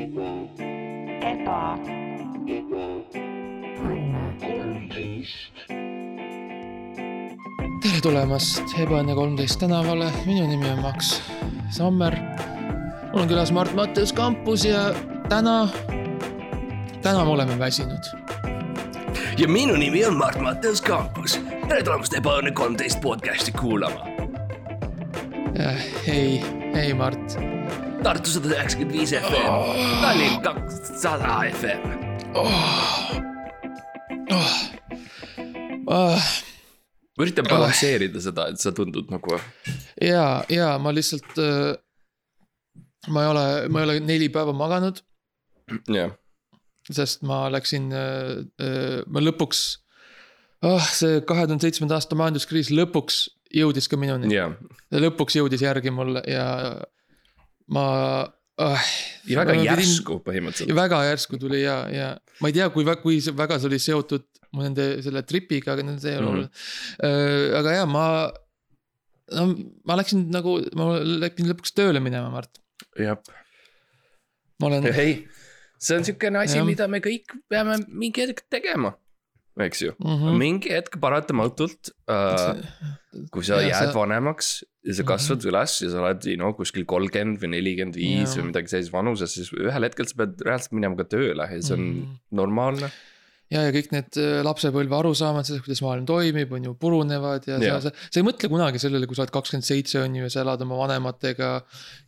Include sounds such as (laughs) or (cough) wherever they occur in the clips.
eba, tere tulemast Ebaõnne kolmteist tänavale, minu nimi on Max Sammer. mul on külas Mart Mattias Kampus ja täna, täna me oleme väsinud. ja minu nimi on Mart Matteus Kampus. tere tulemast Ebaõnne kolmteist podcast'i kuulama. hei, hei Mart. Tartu sada üheksakümmend viis FM, Tallinn kakssada FM. Ah, ma üritan balansseerida seda, et sa tundud nagu, ja, ja ma lihtsalt, ma ei ole, ma ei ole neli päeva maganud, jah, sest ma läksin, ma lõpuks, ah see kahe tuhande seitsmenda aasta majanduskriis lõpuks jõudis ka minuni. jah. lõpuks jõudis järgi mulle ja ma ah,. ja väga ma pidin- järsku põhimõtteliselt. väga järsku tuli ja, ja ma ei tea, kui, kui väga see oli seotud nende selle tripiga, aga see ei ole Mhm. oluline. aga ja ma, no ma läksin nagu, ma lepin lõpuks tööle minema, Mart. jah, ma olen, ei, see on siukene asi mida me kõik peame mingi hetk tegema, eks ju. Mhm. mingi hetk paratamatult äh, (laughs) kui sa Ja jääd sa- vanemaks ja sa kasvad üles ja sa oled, no kuskil kolmkümmend või nelikümmend viis või midagi sellises vanuses, siis ühel hetkel sa pead reaalselt minema ka tööle ja see on Mhm. normaalne. ja, ja kõik need äh, lapsepõlve arusaamad sellest, kuidas maailm toimib, on ju purunevad ja Jah. sa, sa, ei mõtle kunagi sellele, kui sa oled kakskümmend seitse on ju ja sa elad oma vanematega.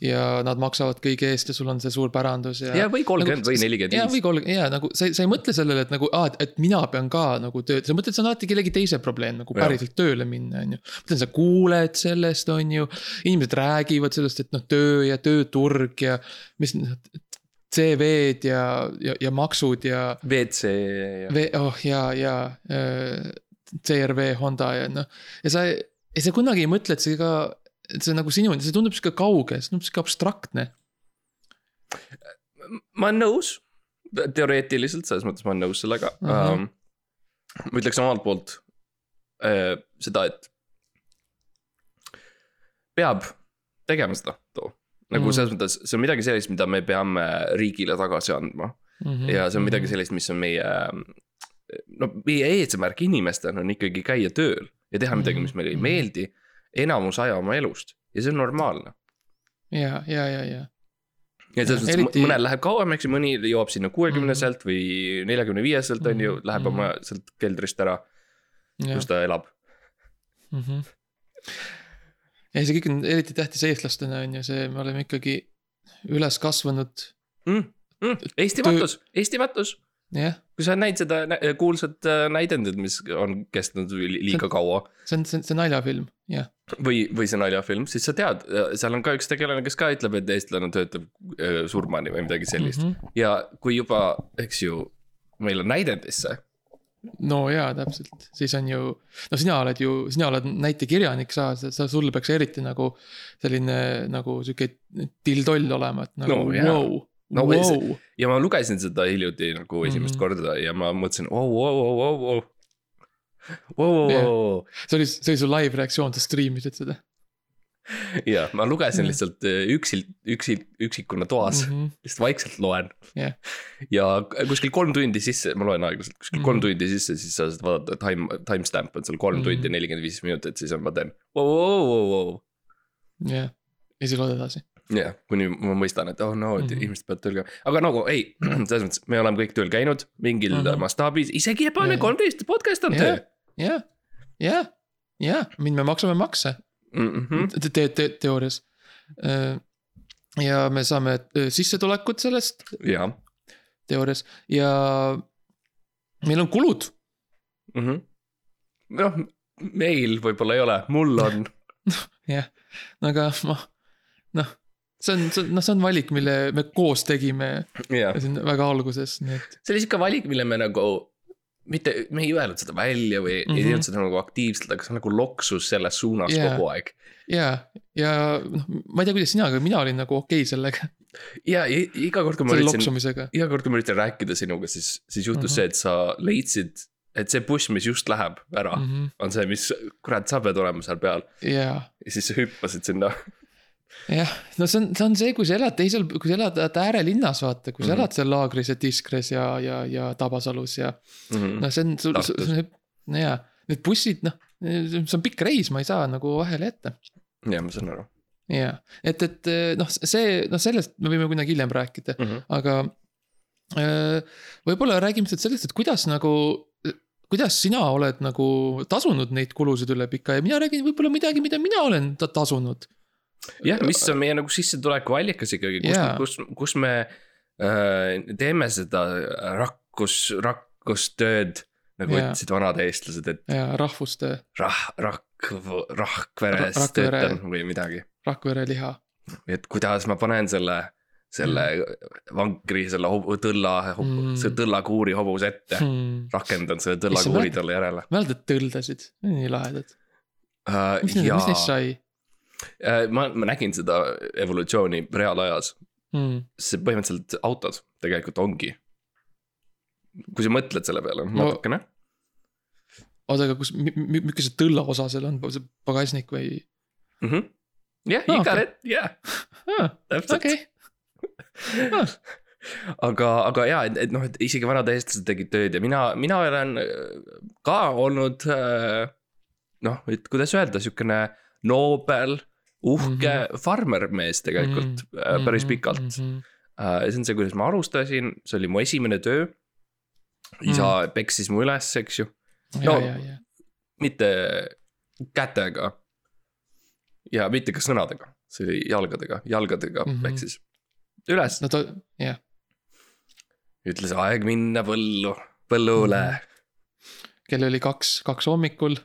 ja nad maksavad kõige eest ja sul on see suur pärandus ja. ja või kolmkümmend või nelikümmend ja, või viis. kolmkümmend ja nagu sa, sa ei mõtle sellele, et nagu aa, et mina pean ka nagu tööd, sa mõtled, see on alati kellegi teise probleem nagu päriselt tööle minna, on ju. mõtlen, sa kuuled sellest, on ju, inimesed räägivad sellest, et noh, töö ja tööturg ja mis noh, CV-d ja, ja, ja maksud ja WC ja V, oh ja, ja äh, CRV Honda ja noh, ja sa, ja sa kunagi ei mõtle, et see ka, et see nagu sinu, see tundub sihuke kauge, see tundub sihuke abstraktne. ma olen nõus, teoreetiliselt selles mõttes ma olen nõus sellega uh. Mhm. -huh. ma ütleks omalt poolt äh, seda, et peab tegema seda too. Nagu Mhm. selles mõttes, see on midagi sellist, mida me peame riigile tagasi andma Mhm. ja see on midagi sellist, mis on meie. no meie eesmärk inimestena on ikkagi käia tööl ja teha midagi, mis meile ei Mhm. meeldi enamus aja oma elust ja see on normaalne. ja, ja, ja, ja. ja selles mõttes Eriti- mõnel läheb kauem, eks ju, mõni jõuab sinna kuuekümneselt või neljakümne viieselt on ju, Mhm. läheb oma sealt keldrist ära, kus ta elab. mm. -hmm. Ja see kõik on eriti tähtis eestlastena on ju see, me oleme ikkagi üles kasvanud, Mm, mm, Eesti Töö- matus, Eesti matus. jah, kui sa näid seda kuulsat äh, näidendit, mis on kestnud li- liiga kaua see on, see on, see naljafilm, jah. või, või see naljafilm, siis sa tead, seal on ka üks tegelane, kes ka ütleb, et eestlane töötab äh, surmani või midagi sellist mm. -hmm. ja kui juba, eks ju, meil on näidendisse, no jaa, täpselt, siis on ju, no sina oled ju, sina oled näitekirjanik, sa, sa, sul peaks eriti nagu selline nagu sihuke tildoll olema, et nagu No vau, No vau. ja ma lugesin seda hiljuti nagu esimest Mhm. mm -hmm. korda ja ma mõtlesin, oh, oh, oh, oh, oh. Wow, wow, wow. see oli, see oli su live reaktsioon, sa striimisid seda (laughs) ja ma lugesin lihtsalt äh, üksi, üksi, üksikuna toas mm, mm. -hmm. lihtsalt vaikselt loen Jah. ja kuskil kolm tundi sisse, ma loen aeglaselt, kuskil mm Mhm. -hmm. kolm tundi sisse, siis sa saad vaadata time, timestamp on seal kolm mm Mhm. -hmm. tundi ja nelikümmend viis minutit, siis on- ma teen wow, wow, wow, jah, ja siis loed edasi. jah, kuni ma mõistan, et oh no, mm Mhm. -hmm. inimesed peavad tööl käima, aga nagu ei, (clears throat) selles mõttes, me oleme kõik tööl käinud mingil mm Mhm. -hmm. mastaabis, isegi Ebane Jah. kolmteist podcast on Jah. töö jah, jah, jah, mind me maksame makse mm. -hmm. te-, te-, te-, teoorias. ja me saame äh, sissetulekut sellest ja teoorias ja meil on kulud mm -hmm. noh, meil võib-olla ei ole, mul on (laughs) aga ma, noh, see on, see on, noh, see on valik, mille me koos tegime jah, siin väga alguses, nii et see oli sihuke valik, mille me nagu mitte, me ei öelnud seda välja või mm -hmm. ei Mhm. teinud seda nagu aktiivselt, aga see nagu loksus selles suunas yeah. kogu aeg. ja, ja noh, ma ei tea, kuidas sina, aga mina olin nagu okei okay sellega, ja i- iga kord, kui ma üritasin, iga kord, kui ma üritasin rääkida sinuga, siis, siis juhtus mm -hmm. see, et sa leidsid, et see buss, mis just läheb ära mm, -hmm. on see, mis, kurat, sa pead olema seal peal ja, ja siis sa hüppasid sinna. (laughs) jah, no see on, see on see, kui sa elad teisel, kui sa elad äärelinnas, vaata, kui sa Mhm. elad seal Laagris ja Tiskres ja, ja, ja Tabasalus ja Mhm. noh, see on, Tartus. no jaa, need bussid, noh, see on pikk reis, ma ei saa nagu vahele jätta ja ma saan aru jaa, et, et noh, see, noh, sellest me võime kunagi hiljem rääkida, mm. -hmm. aga äh, võib-olla räägime lihtsalt sellest, et kuidas nagu, kuidas sina oled nagu tasunud neid kulusid üle pika ja mina räägin võib-olla midagi, mida mina olen ta tasunud. jah, mis on meie nagu sissetuleku allikas ikkagi, kus Jaa., kus, kus me äh, teeme seda rakkus, rakkustööd. nagu Jaa. ütlesid vanad eestlased, et ja rahvuste, rah-, rakk, Rakveres Ra- töötan või midagi. Rakvere liha et kuidas ma panen selle, selle vankri, selle hobu- tõlla Mm., selle tõllakuuri hobuse ette. hmm.. rakendan selle tõllakuuri talle järele mäletad tõldasid, nii lahedad. uh,. mis neist, sai ma, ma nägin seda evolutsiooni reaalajas, hmm.? see põhimõtteliselt autod tegelikult ongi. kui sa mõtled selle peale No- natukene oota, aga kus, milline see tõlla osa seal on, see pagasnik või mm -hmm.. jah, Aa, you got it, jah, ah,? täpselt Ah. aga, aga ja, et, et noh, et isegi vanad eestlased tegid tööd ja mina, mina olen äh, ka olnud äh, noh, et kuidas öelda, sihukene noobel, uhke mm -hmm. farmermees tegelikult mm -hmm. päris pikalt mm. -hmm. see on see, kuidas ma alustasin, see oli mu esimene töö. isa mm -hmm. peksis mu üles, eks ju, ja No-, ja, ja, mitte kätega. ja mitte ka sõnadega, see oli jalgadega, jalgadega mm Mhm. -hmm. peksis üles, no ta, jah, ütles aeg minna põllu, põllule mm. -hmm. kell oli kaks, kaks hommikul.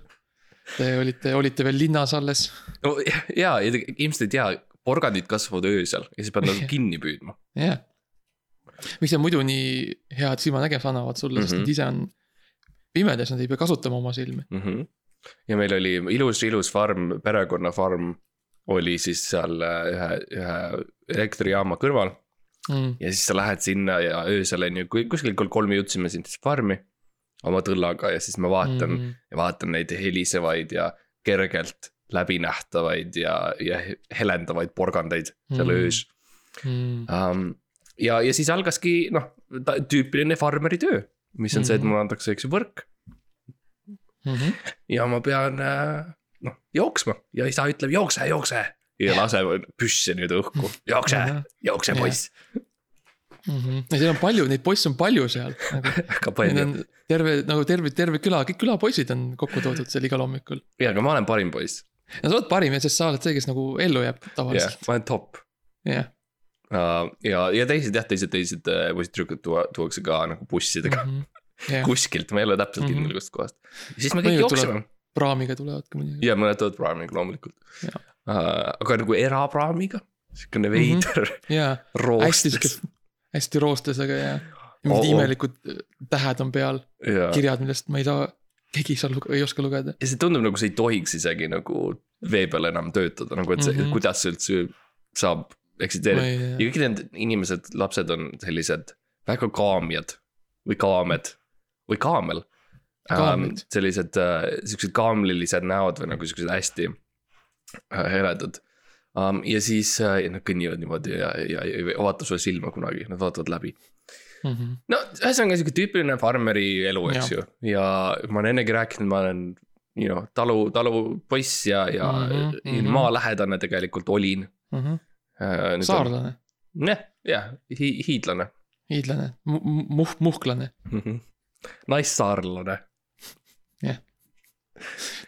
Te olite, olite veel linnas alles. no ja, ja, ilmselt ei tea, porgandid kasvavad öösel ja siis pead nagu kinni püüdma. jah. miks nad muidu nii head silmanägemist annavad sulle mm, -hmm. sest Mhm. nad ise on pimedas, nad ei pea kasutama oma silmi Mm -hmm. ja meil oli ilus, ilus farm, perekonnafarm oli siis seal äh, ühe, ühe elektrijaama kõrval. mm.. ja siis sa lähed sinna ja öösel on ju, kuskil kolm jõudsime sinna farmi oma tõllaga ja siis ma vaatan mm. Ja vaatan neid helisevaid ja kergelt läbinähtavaid ja, ja helendavaid porgandeid seal Mm. öös Mm. um,. ja, ja siis algaski noh, tüüpiline farmeri töö, mis on mm. see, et Mhm. mulle antakse, eks ju, võrk Mm -hmm. ja ma pean äh, noh jooksma ja isa ütleb jookse, jookse ja Jah. laseb püssi nüüd õhku, jookse, jookse Jah. poiss, Mm -hmm. ja seal on palju, neid poisse on palju seal nagu. (laughs) palju terve nagu terve, terve küla, kõik külapoisid on kokku toodud seal igal hommikul. ja, aga ma olen parim poiss, no sa oled parim ja sest sa oled see, kes nagu ellu jääb tavaliselt, ma olen top jah. uh,. ja, ja teised jah, teised, teised äh, poisid-tüdrukud tuua, tuuakse ka nagu bussidega mm Mhm. jah, kuskilt, ma ei ole täpselt Mhm. kindel kust kohast. siis me kõik jookseme praamiga tulevad ka mõnikord. ja mõned tulevad praamiga loomulikult Jah. uh,. aga nagu erapraamiga, siukene veider mm -hmm. hästi roostes hästi roostes, aga jaa. Oh, mingid oh. imelikud äh, tähed on peal, ja, kirjad, millest ma ei saa, keegi ei saa ei oska lugeda. ja see tundub nagu see ei tohiks isegi nagu vee peal enam töötada, nagu et see mm. -hmm. kuidas see üldse saab eksisteerida. ja kõik need inimesed, lapsed on sellised väga kaamjad või kaamed või kaamel um, sellised uh, siuksed kaamlilised näod või nagu siuksed hästi uh, heledad um,. ja siis uh, ja nad kõnnivad niimoodi ja, ja, ja ei vaata sulle silma kunagi, nad vaatavad läbi. Mhm. no ühesõnaga sihuke tüüpiline farmeri elu, eks Jah. ju, ja ma olen ennegi rääkinud, ma olen. You know, talu, talupoiss ja, ja mm -hmm, maalähedane tegelikult olin uh,. saarlane, jah, jah, hiidlane hiidlane, muh-, muhklane, mm. -hmm. naissaarlane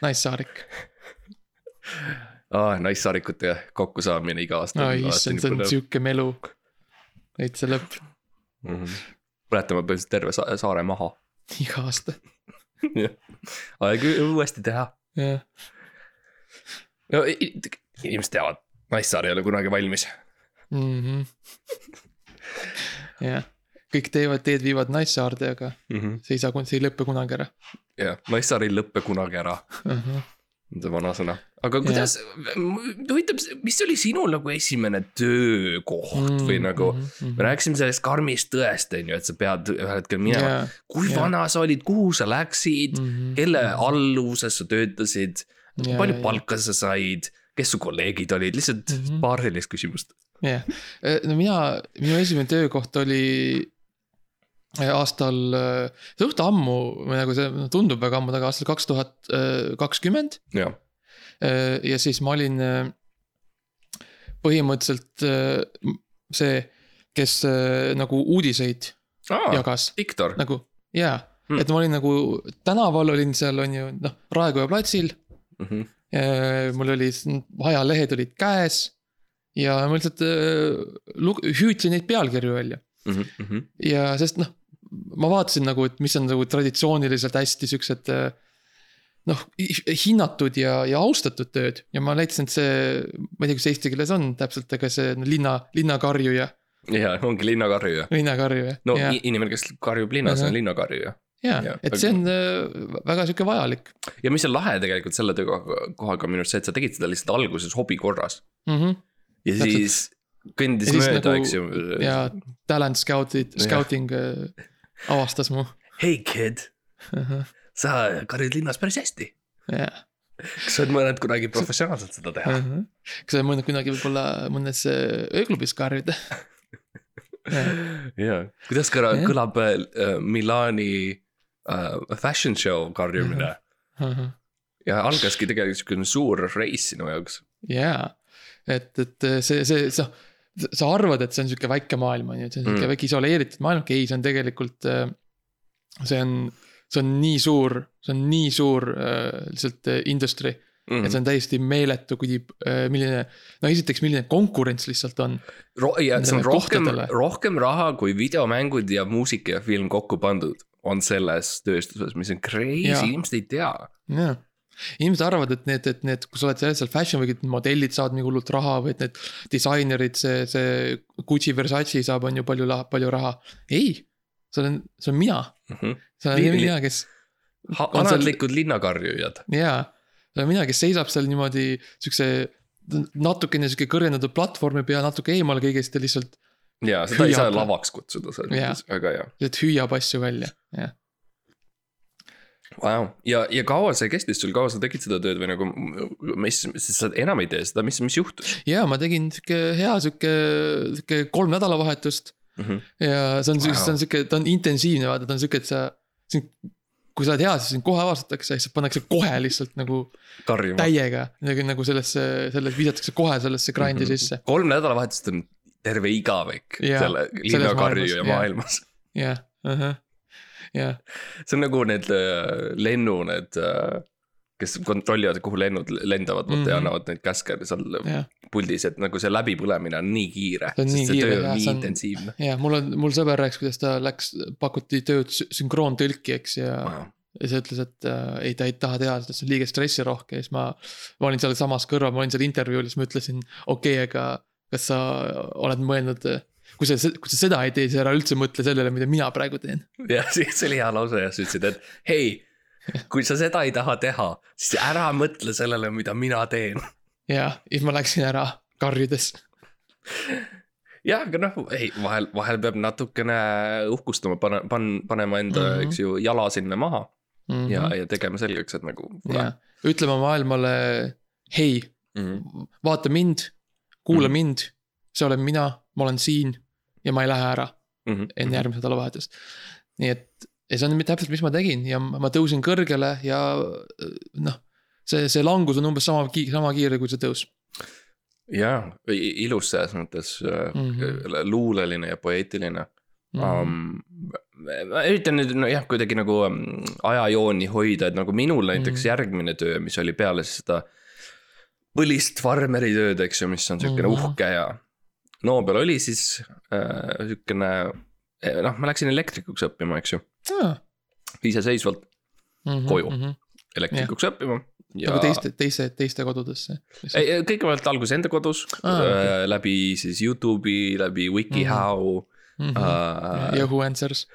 naissaarik. (laughs) ah,, naissaarikute kokkusaamine iga aasta. oi issand, see on sihuke melu. täitsa lõpp, mm. -hmm. põletame põhimõtteliselt terve sa saare maha. (laughs) iga aasta, aeg uuesti teha. jah. no inimesed teavad, Naissaar ei ole kunagi valmis. Mhm. jah, kõik teevad, teed viivad Naissaarde, aga mm. -hmm. see ei saa, see ei lõpe kunagi ära jah, Naissaar ei lõppe kunagi ära, uh. -huh. See vanasõna. aga kuidas, huvitav, mis oli sinul nagu esimene töökoht mm, või nagu mm, -hmm. me rääkisime sellest karmist tõest, on ju, et sa pead ühel hetkel minema yeah,. kui yeah. vana sa olid, kuhu sa läksid mm, -hmm. kelle alluvuses sa töötasid, Jaa, palju jaa. palka sa said, kes su kolleegid olid, lihtsalt mm. -hmm. paar sellist küsimust. jah, no mina, minu esimene töökoht oli äh, aastal, suht ammu või nagu see tundub väga ammu taga, aastal kaks tuhat kakskümmend. jah, ja siis ma olin põhimõtteliselt see, kes nagu uudiseid aa, jagas, diktor, nagu jaa Hmm. et ma olin nagu tänaval olin seal on ju noh, Raekoja platsil. Mhm. mul oli, ajalehed olid käes ja ma lihtsalt lug- hüüdsin neid pealkirju välja Mhm, ja sest noh, ma vaatasin nagu, et mis on nagu traditsiooniliselt hästi siuksed. noh, hinnatud ja, ja austatud tööd ja ma leidsin, et see, ma ei tea, kas eesti keeles on täpselt, aga see no, linna, linnakarjuja, ja ongi linnakarjuja. linnakarjuja. no ja, inimene, kes karjub linnas, on linnakarjuja. ja ja,, et see on äh, väga sihuke vajalik ja mis on lahe tegelikult selle töökohaga minu arust see, et sa tegid seda lihtsalt alguses hobi korras mm. -hmm. ja Täpselt. siis kõndis mööda, nagu- eks ju. ja talent scout'id, scouting äh, avastas mu. hei kid, sa karjud linnas päris hästi. jah, kas sa oled mõelnud kunagi professionaalselt seda teha? kas sa mõelnud kunagi võib-olla mõnes äh, ööklubis karjuda? (laughs) jaa, kuidas kõla- kõlab äh, Milani äh, fashion show karjumine ja algaski tegelikult siukene suur reis sinu jaoks. jaa, et, et see, see, sa, sa arvad, et see on sihuke väike maailm on ju, et see on sihuke Mm. väike isoleeritud maailm, okei, see on tegelikult. see on, see on nii suur, see on nii suur äh, lihtsalt äh, industry mm, Mhm. -hmm. et see on täiesti meeletu, kui äh, milline. no esiteks, milline konkurents lihtsalt on. Ro- ja see on rohkem rohkem raha kui videomängud ja muusika ja film kokku pandud on selles tööstuses, mis on crazy, inimesed ei tea. jah, inimesed arvavad, et need, et need, kui sa oled seal fashion week'il, modellid saavad nii hullult raha või et need disainerid, see, see Gucci Versace saab, on ju palju, palju raha. ei, see olen, see olen mina, see olen Li- mina, kes on alatlikud linnakarjujad. jaa, see olen mina, kes seisab seal niimoodi siukse natukene sihuke kõrgendatud platvormi peal natuke eemal kõigest ja lihtsalt, ja seda ei saa Hüüab. lavaks kutsuda Jaa. mõttes, väga hea. lihtsalt hüüab asju välja, jah. Wow. ja, ja kaua see kestis sul, kaua sa tegid seda tööd või nagu, mis, sa enam ei tee seda, mis, mis juhtus ja ma tegin sihuke hea sihuke, sihuke kolm nädalavahetust mm? -hmm. ja see on Wow. see on sihuke, ta on intensiivne, vaata, ta on sihuke, et sa, kui sa oled hea, siis sind kohe avastatakse ja siis pannakse kohe lihtsalt nagu täiega nagu, nagu sellesse, selles visatakse kohe sellesse grind'i mm -hmm. sisse, kolm nädalavahetust on terve igavik Jaa, selle selles linnakarjuja maailmas, jaa. maailmas. jah, jah, see on nagu need äh, lennu, need äh,, kes kontrollivad, kuhu lennud lendavad mm, -hmm. ja Mhm. annavad neid käske seal jah. puldis, et nagu see läbipõlemine on nii kiire. On nii sest see kiire, töö jah, on nii on- intensiivne. ja mul on, mul sõber rääkis, kuidas ta läks, pakuti tööd sü- sünkroontõlki, eks ja wow.. ja siis ütles, et äh, ei, ta ei taha teha seda, see on liiga stressirohke ja siis ma. ma olin seal samas kõrval, ma olin seal intervjuul ja siis ma ütlesin, okei okay,, aga kas sa oled mõelnud. Kui sa, kui sa seda ei tee, siis ära üldse mõtle sellele, mida mina praegu teen. jah, see oli hea lause ja sa ütlesid, et hei, kui sa seda ei taha teha, siis ära mõtle sellele, mida mina teen. ja siis ma läksin ära karjudes. jah, aga noh, ei vahel, vahel peab natukene uhkustama, pane, pan-, panema enda mm. -hmm. eks ju, jala sinna maha mm -hmm. ja, ja tegema selgeks, et nagu. ja ütlema maailmale, hei, Mm -hmm. vaata mind, kuula mm. mind, see olen mina, ma olen siin ja ma ei lähe ära Mm -hmm. enne järgmist nädalavahetust. nii et, ja see on täpselt, mis ma tegin ja ma tõusin kõrgele ja äh, noh, see, see langus on umbes sama, sama kiire kui see tõus. jaa, ilus selles mõttes mm Mhm. -hmm. luuleline ja poeetiline Mhm. um,. ma üritan nüüd nojah, kuidagi nagu um, ajajooni hoida, et nagu minul näiteks Mhm. järgmine töö, mis oli peale seda põlist farmeri tööd, eks ju, mis on siukene mm Mhm. -hmm. uhke ja Nobel oli siis äh, siukene, noh, ma läksin elektrikuks õppima, eks ju, iseseisvalt koju. elektrikuks yeah. õppima. ja nagu teiste, teiste, teiste kodudesse. kõigepealt alguses enda kodus ah, okei. okay. läbi siis Youtube'i, läbi WikiHow mm. -hmm. uh, Yahoo Answers,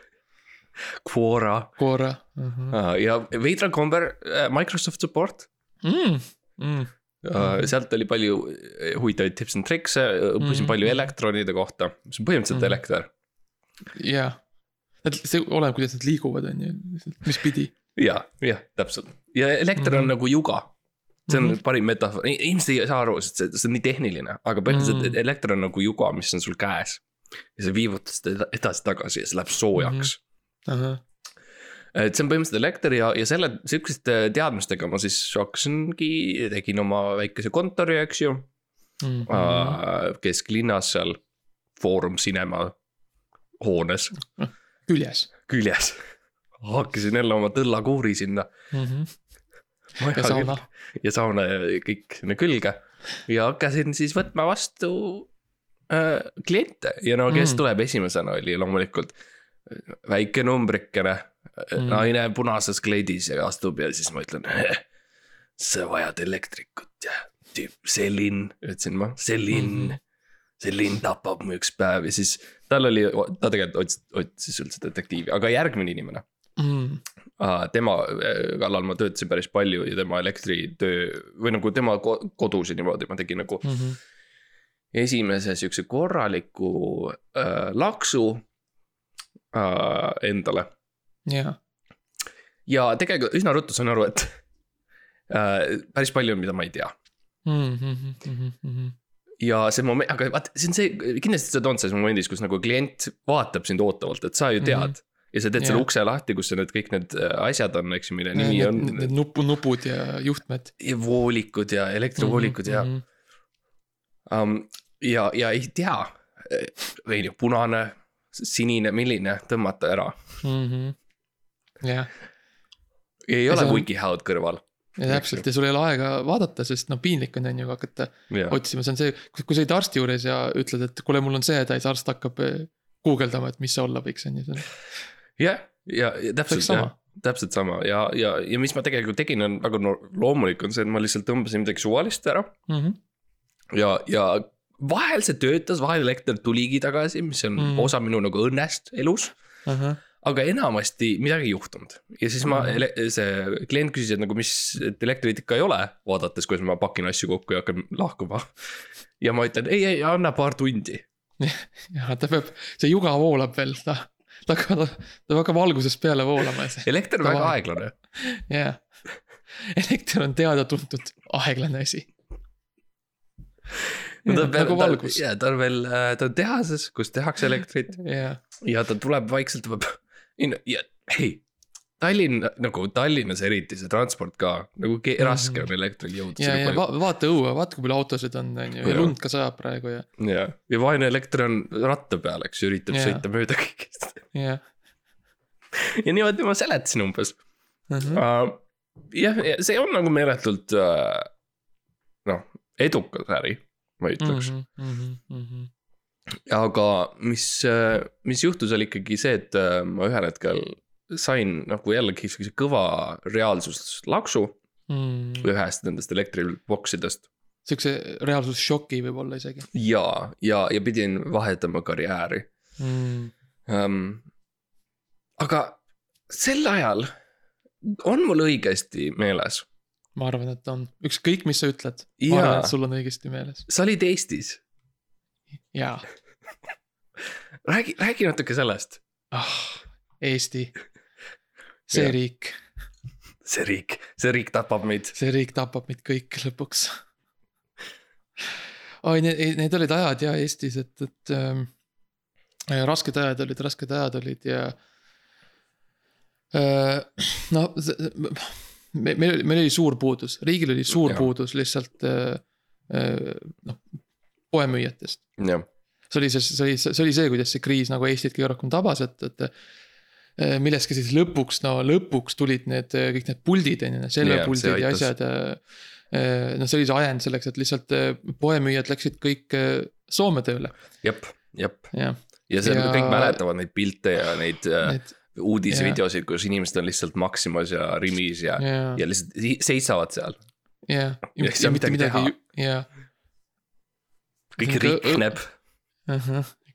Quora Quora mm. uh, ja veidral kombel Microsoft support -hmm. Mm. uh,. sealt oli palju äh, huvitavaid tips and tricks'e, õppisin Mhm. palju elektronide kohta, mis on põhimõtteliselt Mhm. elekter. jah, et see oleneb, kuidas nad liiguvad, on ju, mis pidi. ja, jah, täpselt ja elekter mm -hmm. Mhm. on nagu juga. see on mm parim metafoor, inimesed ei saa aru, sest see, see on nii tehniline, aga põhimõtteliselt Mm. mm. elekter on nagu juga, mis on sul käes. ja sa viivutad seda edasi-tagasi ja see läheb soojaks mm. -hmm. Et see on põhimõtteliselt elekter ja, ja selle, sihukeste teadmistega ma siis hakkasingi, tegin oma väikese kontori, eks ju mm.. kesklinnas seal Foorum Cinema hoones küljes. küljes. hakkasin jälle oma tõllakuuri sinna. ja sauna. ja sauna ja kõik sinna külge ja hakkasin siis võtma vastu äh, kliente ja no kes Mm. mm. tuleb esimesena oli loomulikult väike numbrikene Mm. mm., naine punases kleidis ja astub ja siis ma ütlen. sa vajad elektrikut ja tüüp Selin, ütlesin ma, Selin mm, Mhm. -hmm. Selin tapab mu üks päev ja siis tal oli, ta tegelikult otsis, otsis üldse detektiivi, aga järgmine inimene Mm. Tema äh, kallal ma töötasin päris palju ja tema elektritöö või nagu tema ko- kodus ja niimoodi ma tegin nagu Mhm. esimese siukse korraliku äh, laksu äh, endale. jaa, ja tegelikult üsna ruttu sain aru, et äh, päris palju on, mida ma ei tea. Mhm, ja see moment, aga vaata, see on see, kindlasti sa tood selles momendis, kus nagu klient vaatab sind ootavalt, et sa ju tead mm. -hmm. ja sa teed selle Jah. ukse lahti, kus need kõik need äh, asjad on, eks ju, mille nimi Need, on need, nupu, nupud ja juhtmed. ja voolikud ja elektrivoolikud ja Mhm. um,. ja, ja ei tea, või noh, punane, sinine, milline, tõmmata ära. Mhm. jah, ei ole see on- kõrval. ja täpselt ja sul ei ole aega vaadata, sest noh, piinlik on on ju hakata jah, otsima, see on see, kui sa oled arsti juures ja ütled, et kuule, mul on see häda siis arst hakkab eh, guugeldama, et mis see olla võiks, on ju, on ja, täpselt jah, täpselt sama ja, ja, ja mis ma tegelikult tegin, on väga no, loomulik on see, et ma lihtsalt tõmbasin midagi suvalist ära mm. -hmm. ja, ja vahel see töötas, vahel elekter tuligi tagasi, mis on Mm. mm. osa minu nagu õnnest elus. ahah, aga enamasti midagi ei juhtunud ja siis ma Mhm. see klient küsis, et nagu mis, et elektrit ikka ei ole, vaadates, kuidas ma pakin asju kokku ja hakkan lahkuma. ja ma ütlen ei, ei anna paar tundi. (laughs) ja ta peab, see juga voolab veel, ta, ta hakkab, ta hakkab algusest peale voolama elekter on väga aeglane. (laughs) jah. elekter on teada-tuntud aeglane asi. no ta peab nagu, valgus, ja ta on veel, ta on tehases, kus tehakse elektrit (laughs) jah, ja ta tuleb vaikselt, tuleb, ja hei. Tallinn nagu Tallinnas eriti see transport ka nagu ke- Mhm. raske on elektril jõuda ja, ja va vaata õue, vaata kui palju autosid on, on ju, ja lund ka sajab praegu ja, ja, ja vaene elekter on ratta peal, eks ju, üritab Jaa. sõita mööda kõigest. jah. ja niimoodi ma seletasin umbes Mhm. uh,. jah, see on nagu meeletult uh, noh, edukas äri, ma ütleks mm. Mhm, -hmm. Aga mis, mis juhtus, oli ikkagi see, et äh, ma ühel hetkel sain nagu jällegi siukse kõva reaalsuslaksu Mm. ühest nendest elektriboksidest. Siukse reaalsusšoki võib-olla isegi ja, ja, ja pidin vahetama karjääri mm.. um,. aga sel ajal on mul õigesti meeles, ma arvan, et on, ükskõik, mis sa ütled, ma arvan, et sul on õigesti meeles. sa olid Eestis, jaa (laughs) räägi, räägi natuke sellest, ah,, Eesti, see Jah. riik, see riik, see riik tapab meid. see riik tapab meid kõiki lõpuks. oi, need, need olid ajad ja Eestis, et, et ähm, äh, rasked ajad olid, rasked ajad olid ja äh,. no me, meil oli, meil oli suur puudus, riigil oli suur ja. puudus lihtsalt äh, äh, noh, poemüüjatest. jah, see oli see, see oli, see oli see, kuidas see kriis nagu Eestit kõige rohkem tabas, et, et eh, millestki siis lõpuks, no lõpuks tulid need eh, kõik need puldid on ju, seljapuldid ja asjad. noh, see oli see ajend selleks, et lihtsalt poemüüjad läksid kõik Soome tööle, jep, jep. jah. ja see Ja- ja... kõik mäletavad neid pilte ja neid Need, uudisvideosid, kus inimesed on lihtsalt Maximas ja Rimis ja, ja, ja lihtsalt seisavad seal. ja, Ja saa midagi teha. Kõik rikneb.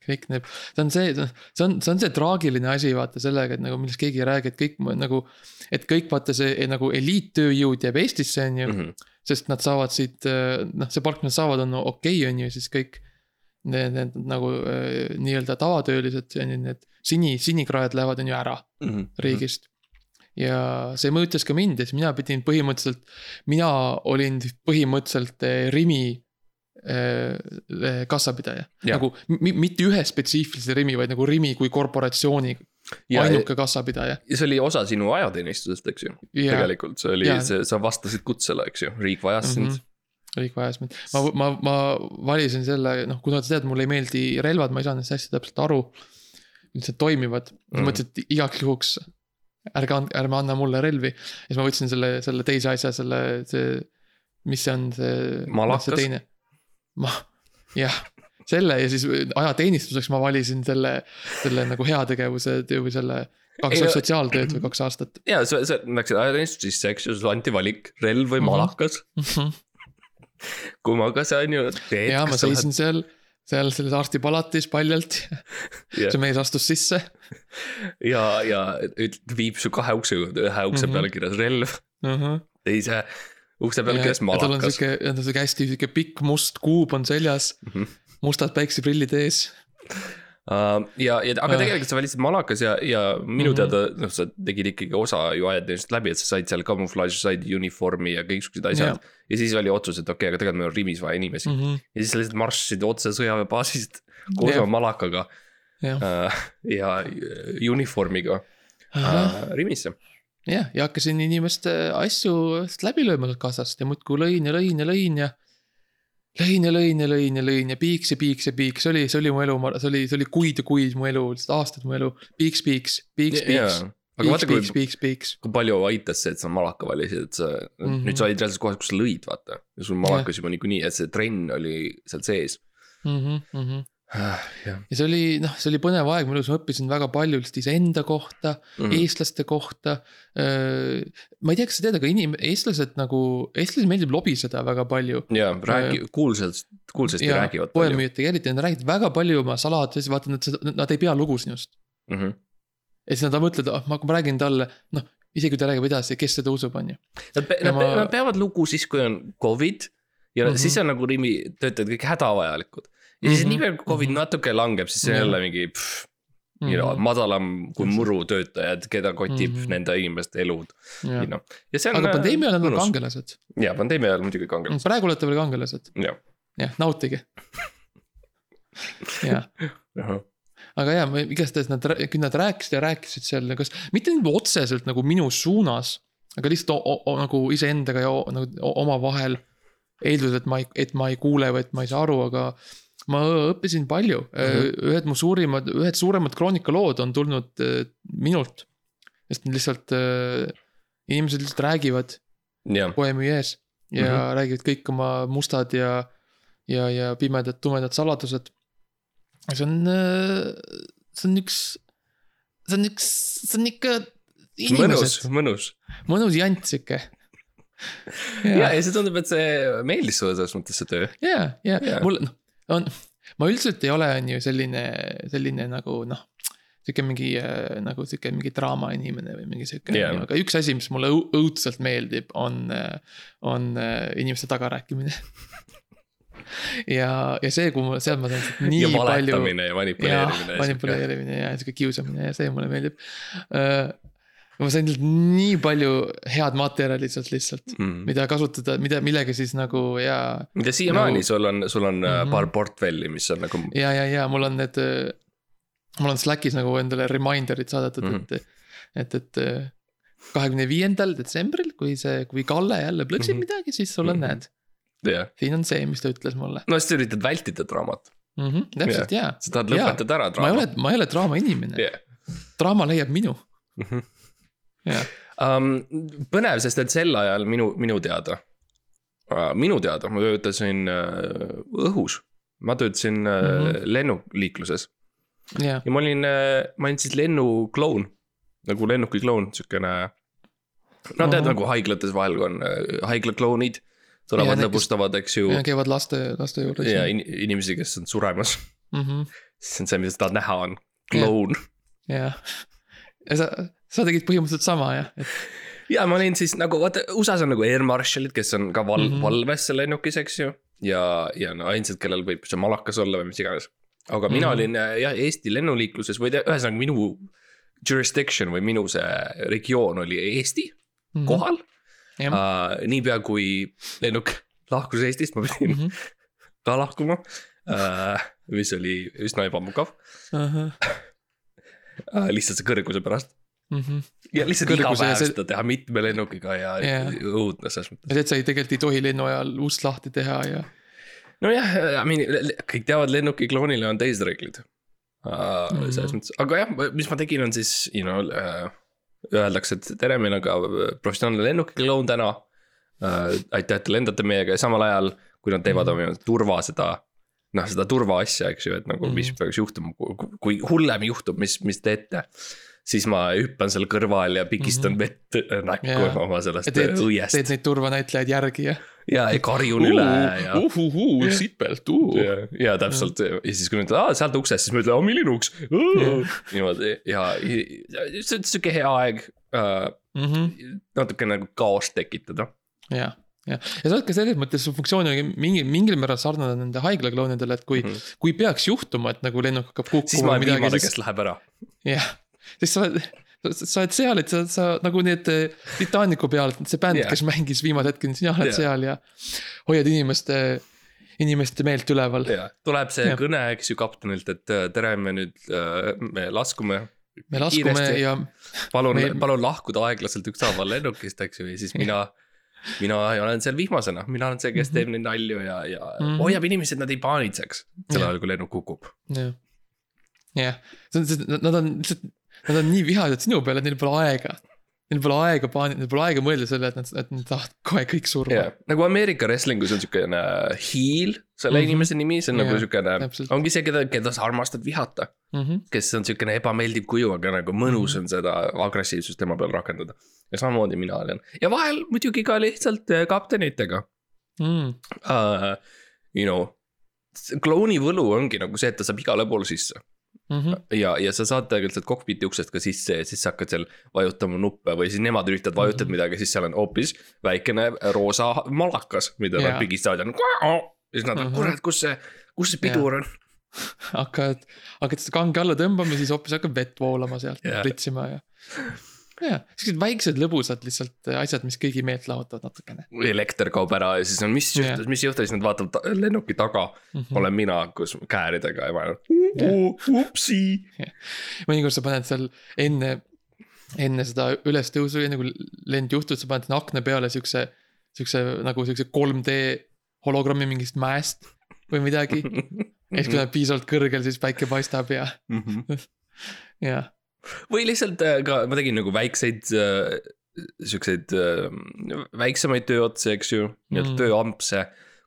kõik need, see on see, see on, see on see traagiline asi, vaata sellega, et nagu millest keegi ei räägi, et kõik nagu. et kõik vaata see eh, nagu eliittööjõud jääb Eestisse, on ju, Mhm. sest nad saavad siit, noh, see palk, mis nad saavad, on okei okay,, on ju, siis kõik. Need, need nagu eh, nii-öelda tavatöölised, need sini, sinikrajad lähevad, on ju ära Mhm. riigist. ja see mõjutas ka mind siis mina pidin põhimõtteliselt, mina olin põhimõtteliselt eh, Rimi kassapidaja. nagu mi, mitte ühe spetsiifilise Rimi, vaid nagu Rimi kui korporatsiooni ja, ainuke kassapidaja. ja see oli osa sinu ajateenistusest, eks ju. tegelikult see oli, see, sa vastasid kutsele, eks ju, riik vajas sind mm. -hmm riik vajas mind, ma, ma, ma valisin selle, noh, kuna sa tead, mulle ei meeldi relvad, ma ei saa neist hästi täpselt aru. kuidas need toimivad mm., mõtlesin, et igaks juhuks ärge ärme anna mulle relvi. ja siis ma võtsin selle, selle teise asja, selle, see, mis see on, see. malakas. Ma, jah, selle ja siis ajateenistuseks ma valisin selle, selle nagu heategevuse või selle kaks aastat sotsiaaltööd või kaks aastat. (clears throat) ja sa, sa läksid ajateenistusse, eks ju, sulle anti valik, relv või mhm. malakas (laughs) mm. -hmm. kummaga sa on ju teed. ja ma seisin seal seal selles arstipalatis paljalt yeah.. see mees astus sisse. (laughs) ja, ja viib su kahe ukse juurde, ühe ukse mm -hmm. peale kirjas relv uh. -huh. teise ukse peal kirjas malakas. tal on sihuke, hästi sihuke pikk must kuub on seljas mm, -hmm. mustad päikseprillid ees Uh, ja, ja aga tegelikult sa valisid Malakas ja, ja minu mm -hmm. teada, noh, sa tegid ikkagi osa ju ajateenistust läbi, et sa said seal kamuflaaži, said uniformi ja kõiksugused asjad yeah.. ja siis oli otsus, et okei okay,, aga tegelikult meil on Rimis vaja inimesi mm. -hmm. ja siis sa lihtsalt marssisid otse sõjaväebaasist koos yeah. oma Malakaga yeah. uh, ja uniformiga uh, Rimisse jah, ja hakkasin inimeste asju läbi lööma sealt kassast ja muudkui lõin ja lõin ja lõin ja lõin ja lõin ja lõin ja lõin ja piiks ja piiks ja piiks, see oli, see oli mu elu, see oli, see oli kuid ja kuid mu elu, lihtsalt aastad mu elu, piiks, piiks, piiks, piiks. aga vaata, kui, piiks, piiks. kui palju aitas see, et sa malaka valisid, et sa mm, -hmm. nüüd sa olid reaalselt kohas, kus sa lõid, vaata. ja sul malakas juba niikuinii, et see trenn oli seal sees mm. -hmm, mm -hmm ja see oli noh, see oli põnev aeg, mu elus ma õppisin väga palju lihtsalt iseenda kohta mm, -hmm. eestlaste kohta. ma ei tea, kas sa tead, aga inim-, eestlased nagu, eestlased meeldib lobiseda väga palju. ja räägi, kuulsalt, kuulsasti räägivad poemüüjatega eriti, nad räägivad väga palju oma saladusi, vaata nad, nad ei pea lugu sinust mm. -hmm. ja siis nad mõtlevad, ah ma, ma räägin talle, noh isegi kui ta räägib edasi, kes seda usub, on ju. Nad, nad, ma... nad peavad lugu siis, kui on Covid ja mm -hmm. siis on nagu Rimi töötajad kõik hädavajalikud ja siis mm -hmm. niipea kui Covid mhm. natuke langeb, siis see on jälle mingi pff, mm -hmm. you know, madalam kui muru töötajad, keda kotib mm -hmm. nende inimeste elud. You know. aga pandeemia ajal on nad kangelased. ja pandeemia ajal muidugi kangelased. praegu olete veel kangelased. jah ja,, nautige (laughs) jah aga ja, igastahes nad, küll nad rääkisid ja rääkisid seal, kas mitte nüüd otseselt nagu minu suunas, aga lihtsalt o, o, nagu iseendaga ja o, nagu omavahel. eeldusel, et ma ei, et ma ei kuule või et ma ei saa aru, aga ma õppisin palju mm, -hmm. ühed mu suurimad, ühed suuremad kroonikalood on tulnud äh, minult. sest lihtsalt äh, inimesed lihtsalt räägivad yeah. poemüüi ees ja mm -hmm. räägivad kõik oma mustad ja, ja, ja pimedad, tumedad saladused. see on, see on üks, see on üks, see on ikka. mõnus, mõnus. mõnus jant sihuke ja, (laughs) ja, ja see tundub, et see meeldis sulle selles mõttes see töö. ja, ja, ja. mul noh, on, ma üldiselt ei ole, on ju selline, selline nagu noh sihuke mingi äh, nagu sihuke mingi draama inimene või mingi sihuke yeah., aga üks asi, mis mulle õudselt meeldib, on, on äh, inimeste tagarääkimine (laughs) ja, ja see, kui ma, sealt ma saan nii ja palju. ja manipuleerimine. manipuleerimine ja sihuke kiusamine ja see mulle meeldib uh, ma sain nii palju head materjali sealt lihtsalt mm., mida kasutada, mida, millega siis nagu ja. mida siiamaani nagu... sul on, sul on mm -hmm. paar portfelli, mis on nagu. ja, ja, ja mul on need, äh, mul on Slackis nagu endale reminder'id saadetud mm, -hmm. et, et, et äh, kahekümne viiendal detsembril, kui see, kui Kalle jälle plõksib mm -hmm. midagi, siis sul on mm -hmm. need yeah.. siin on see, mis ta ütles mulle. no siis sa üritad vältida draamat mm. -hmm, täpselt yeah. ja. sa tahad lõpetada ära draama. ma ei ole, ma ei ole draama inimene yeah.. draama leiab minu mm. -hmm yeah.. Um, põnev, sest et sel ajal minu, minu teada minu teada ma töötasin uh, õhus. ma töötasin mm -hmm. lennuliikluses yeah.. ja ma olin uh,, ma olin siis lennukloun, nagu lennukikloun, siukene. no tead -hmm. nagu haiglates vahel on haiglaklounid tulevad lõbustavad, eks ju. käivad laste, laste juures. ja in, inimesi, kes on suremas mm. -hmm. see on see, mida sa tahad näha, on kloun. jah, ja sa, sa tegid põhimõtteliselt sama jah et...? (laughs) ja ma olin siis nagu vaata, USA-s on nagu air marshal'id, kes on ka val- mm, -hmm. valves lennukis, eks ju. ja, ja no ainsad, kellel võib see malakas olla või mis iganes. aga mina mm -hmm. olin jah, Eesti lennuliikluses või ühesõnaga minu jurisdiction või minu see regioon oli Eesti mm -hmm. kohal jah, uh,. niipea kui lennuk lahkus Eestist, ma pidin mm -hmm. (laughs) ka lahkuma uh,. mis oli üsna ebamugav uh, (laughs) lihtsalt see kõrguse pärast. Ja lihtsalt iga Kõrguse ja päev see- seda teha mitme lennukiga ja Jah. õudne selles mõttes. et sa ei tegelikult ei tohi lennu ajal ust lahti teha ja nojah, I mean kõik teavad, lennuki kloonile on teised reeglid uh,. Mhm. selles mõttes, aga jah, mis ma tegin, on siis, you know uh,. Öeldakse, et tere, meil on ka professionaalne lennukikloun täna uh,. aitäh, et te lendate meiega ja samal ajal, kui nad teevad Mhm. oma turva seda. noh, seda turvaasja, eks ju, et nagu mis Mhm. peaks juhtuma, kui hullem juhtub, mis, mis teete. Siis ma hüppan seal kõrval ja pigistan Mhm. vett äh, näkku oma sellest õiest teed neid turvanäitlejaid järgi ja. ja, ja karjun üle ja uhuhuu, sipelt, uh. ja, täpselt ja siis, kui nad ütlevad, aa sealt uksest, siis ma ütlen, milline uks. niimoodi ja, see on sihuke hea aeg äh, natuke nagu kaost tekitada. jah, jah, ja sa oled ka selles mõttes, su funktsioon oli mingi, mingil määral sarnane nende haiglakloonidele, et kui mm. -hmm. kui peaks juhtuma, et nagu lennuk hakkab siis kukkuma ma või olen viimane, siis kes läheb ära. jah, siis sa oled, sa oled seal, et sa, sa nagu need eh, Titanicu peal, see bänd yeah., kes mängis viimasel hetkel, sina oled yeah. seal ja hoiad inimeste, inimeste meelt üleval. tuleb see Jah. kõne, eks ju kaptenilt, et äh, tere, me nüüd, me laskume. me laskume Kiiresti. ja palun meil-, palun lahkuda aeglaselt ükshaaval lennukist, eks ju, ja siis mina. mina olen seal vihmasena, mina olen see, kes Mhm. teeb neid nalju ja, ja Mhm. hoiab inimesi, et nad ei paanitseks. sel ajal, kui lennuk kukub. jah, jah, see on, nad on lihtsalt, nad on nii vihased sinu peale, et neil pole aega. Neil pole aega paani-, neil pole aega mõelda selle, et nad, et nad tahavad kohe kõik surma jah, nagu Ameerika wrestlingus on siukene heel selle Mhm. inimese nimi, see on nagu Jah, siukene, ongi see, keda, keda sa armastad vihata. mm. -hmm. kes on siukene ebameeldiv kuju, aga nagu mõnus Mhm. on seda agressiivsust tema peal rakendada. ja samamoodi mina olen ja vahel muidugi ka lihtsalt äh, kaptenitega Mm. uh,. You know, klouni võlu ongi nagu see, et ta saab igale poole sisse Mm -hmm. ja, ja sa saad tegelikult sealt kokpiti uksest ka sisse ja siis sa hakkad seal vajutama nuppe või siis nemad üritavad vajutada Mhm. midagi, siis seal on hoopis väikene roosa malakas, mida nad Jaa. pigistavad ja siis nad on, Mhm. kurat, kus see, kus see pidur on? hakkad, hakkad seda kange alla tõmbama, siis hoopis hakkab vett voolama sealt yeah., pritsima ja. ja, siuksed väiksed lõbusad lihtsalt asjad, mis kõigi meelt lahutavad natukene elekter kaob ära ja siis on, mis Jah. juhtus, mis juhtus, siis nad vaatavad ta- lennuki taga mm. -hmm. olen mina, kus kääridega ja ma olen, upsi. mõnikord sa paned seal enne, enne seda ülestõusu, enne kui lend juhtus, sa paned sinna akna peale siukse, siukse nagu siukse 3D hologrammi mingist mäest või midagi. ja siis, kui ta on piisavalt kõrgel, siis päike paistab ja, ja. Või lihtsalt äh, ka ma tegin nagu väikseid äh, siukseid äh, väiksemaid tööotsi, eks ju, nii-öelda Mm. tööampse,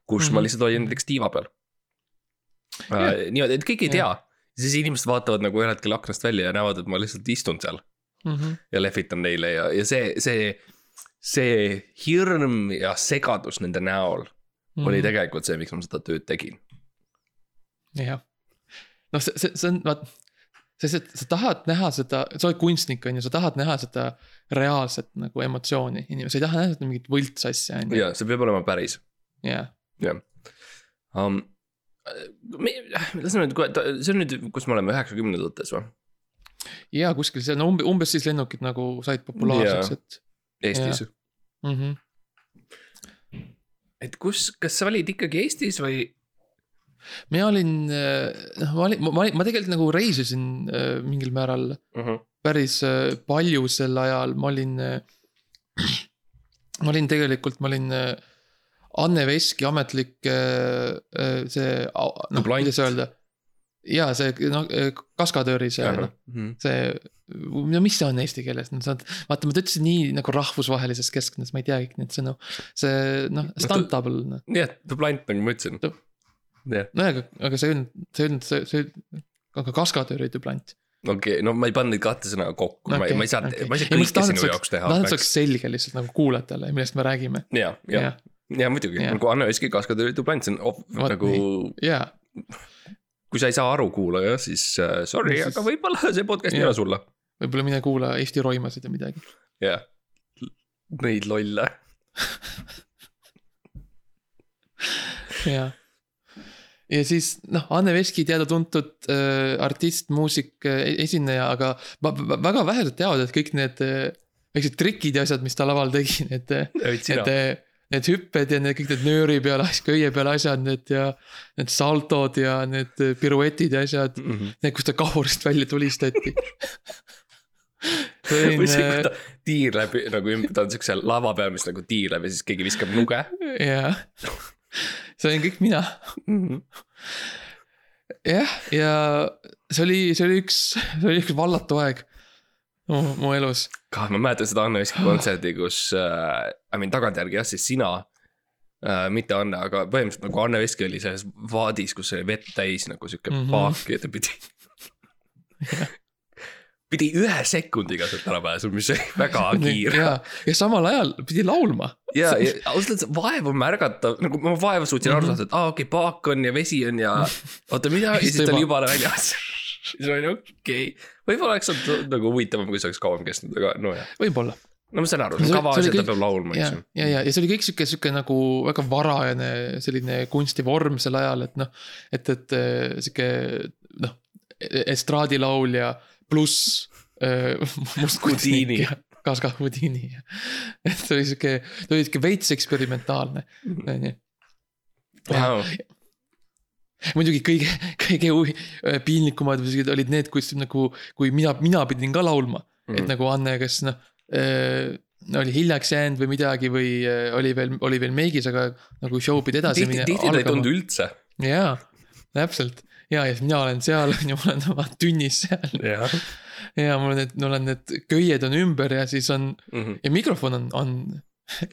kus ma Mhm. lihtsalt olin näiteks tiiva peal Jah. uh,. niimoodi, et kõik ei tea Jah. siis inimesed vaatavad nagu ühel hetkel aknast välja ja näevad, et ma lihtsalt istun seal Mm -hmm. ja lehvitan neile ja, ja see, see, see hirm ja segadus nende näol mm. oli tegelikult see, miks ma seda tööd tegin. jah, noh, see, see, see on, vaat. sest, et sa tahad näha seda, sa oled kunstnik, on ju, sa tahad näha seda reaalset nagu emotsiooni, inimene, sa ei taha näha seda mingit võltsasja, on ju, ja see peab olema päris jah. um,. las nüüd, see on nüüd, kus me oleme üheksakümnendates või? ja kuskil seal, no umbes, umbes siis lennukid nagu said populaarseks, et Eestis. mm. -hmm. et kus, kas sa olid ikkagi Eestis või? Mina olin, noh, ma olin, ma, ma, tegelikult nagu reisisin äh, mingil määral päris äh, palju sel ajal, ma olin. (clears throat) ma olin tegelikult, ma olin Anne Veski ametlik see, noh, kuidas öelda. ja see, noh, kaskadööri see, Mhm. see, no mis see on eesti keeles, no sa oled, vaata, ma ütlesin nii nagu rahvusvahelises keskkonnas, ma ei teagi neid sõnu. see noh, stuntable, noh, nii et dublant nagu ma ütlesin Dub-. jah, no aga, aga see ei olnud, see ei olnud, see, see, aga kaskadöör oli dublant. okei okay,, no ma ei pannud neid kahte sõna kokku okay,, ma ei, ma ei saa okay., ma ei saa kõike sinu jaoks teha. tahan, et see oleks selge lihtsalt nagu kuulajatele, millest me räägime. ja, ja, ja muidugi, Jah. nagu Anne Veski kaskadööri dublant, see on oh, nagu, jaa, kui sa ei saa aru, kuulaja, siis uh, sorry No siis- aga võib-olla see podcast ei Jah. ole sulle. võib-olla mine kuula Eesti roimasid ja midagi. jah, neid lolle. jaa. Ja siis noh, Anne Veski teada-tuntud äh, artist, muusik äh,, esineja, aga väga vähesed teavad, et kõik need äh, väiksed trikid ja asjad, mis ta laval tegi, need, need, need hüpped ja need kõik need nööri peal, (laughs) köie peal asjad, need ja. Need saltod ja need piruetid ja asjad mm, -hmm. need, kus ta kahurist välja tulistati (laughs) või see, kui ta tiirleb nagu ümber, ta on siukse lava peal, mis nagu tiirleb ja siis keegi viskab nuge. jah, see olin kõik mina. Mhm. jah, ja see oli, see oli üks, see oli üks vallatu aeg mu, mu elus. kah, ma mäletan seda Anne Veski kontserti, kus äh,, I mean tagantjärgi jah, siis sina äh,. mitte Anne, aga põhimõtteliselt nagu Anne Veski oli selles vaadis, kus oli vett täis nagu sihuke mm -hmm. paak ja ta pidi pidi ühe sekundiga sealt ära pääsema, mis oli väga (laughs) kiire. ja, ja samal ajal pidi laulma. ja, ja ausalt öeldes vaevu märgata, nagu ma vaeva suutsin aru mhm. saada, et aa ah, okei okay,, paak on ja vesi on ja (laughs) oota, mida, ja siis ta oli juba väljas. (laughs) siis ma olin okei okay., võib-olla oleks olnud nagu huvitavam, kui see oleks kauem kestnud, aga nojah. võib-olla no ma saan aru, kava asjad ta peab laulma, eks ju. ja, ja, ja see oli kõik sihuke, sihuke nagu väga varajane selline kunstivorm sel ajal, et noh. et, et sihuke noh, estraadilaulja pluss äh, mustkunstnik ja kaasa ka Houdini. et see oli sihuke, ta oli sihuke veits eksperimentaalne, mhm. on ju. muidugi kõige, kõige äh, piinlikumad olid need, kus nagu, kui mina, mina pidin ka laulma mm, -hmm. et nagu Anne, kes noh äh, oli hiljaks jäänud või midagi või äh, oli veel, oli veel meigis, aga nagu show pidi edasi minema. tihti ta ei tulnud üldse. jaa, täpselt ja, ja siis mina olen seal, on ju, ma olen oma tünnis seal. ja mul on need, mul on need köied on ümber ja siis on mm -hmm. ja mikrofon on, on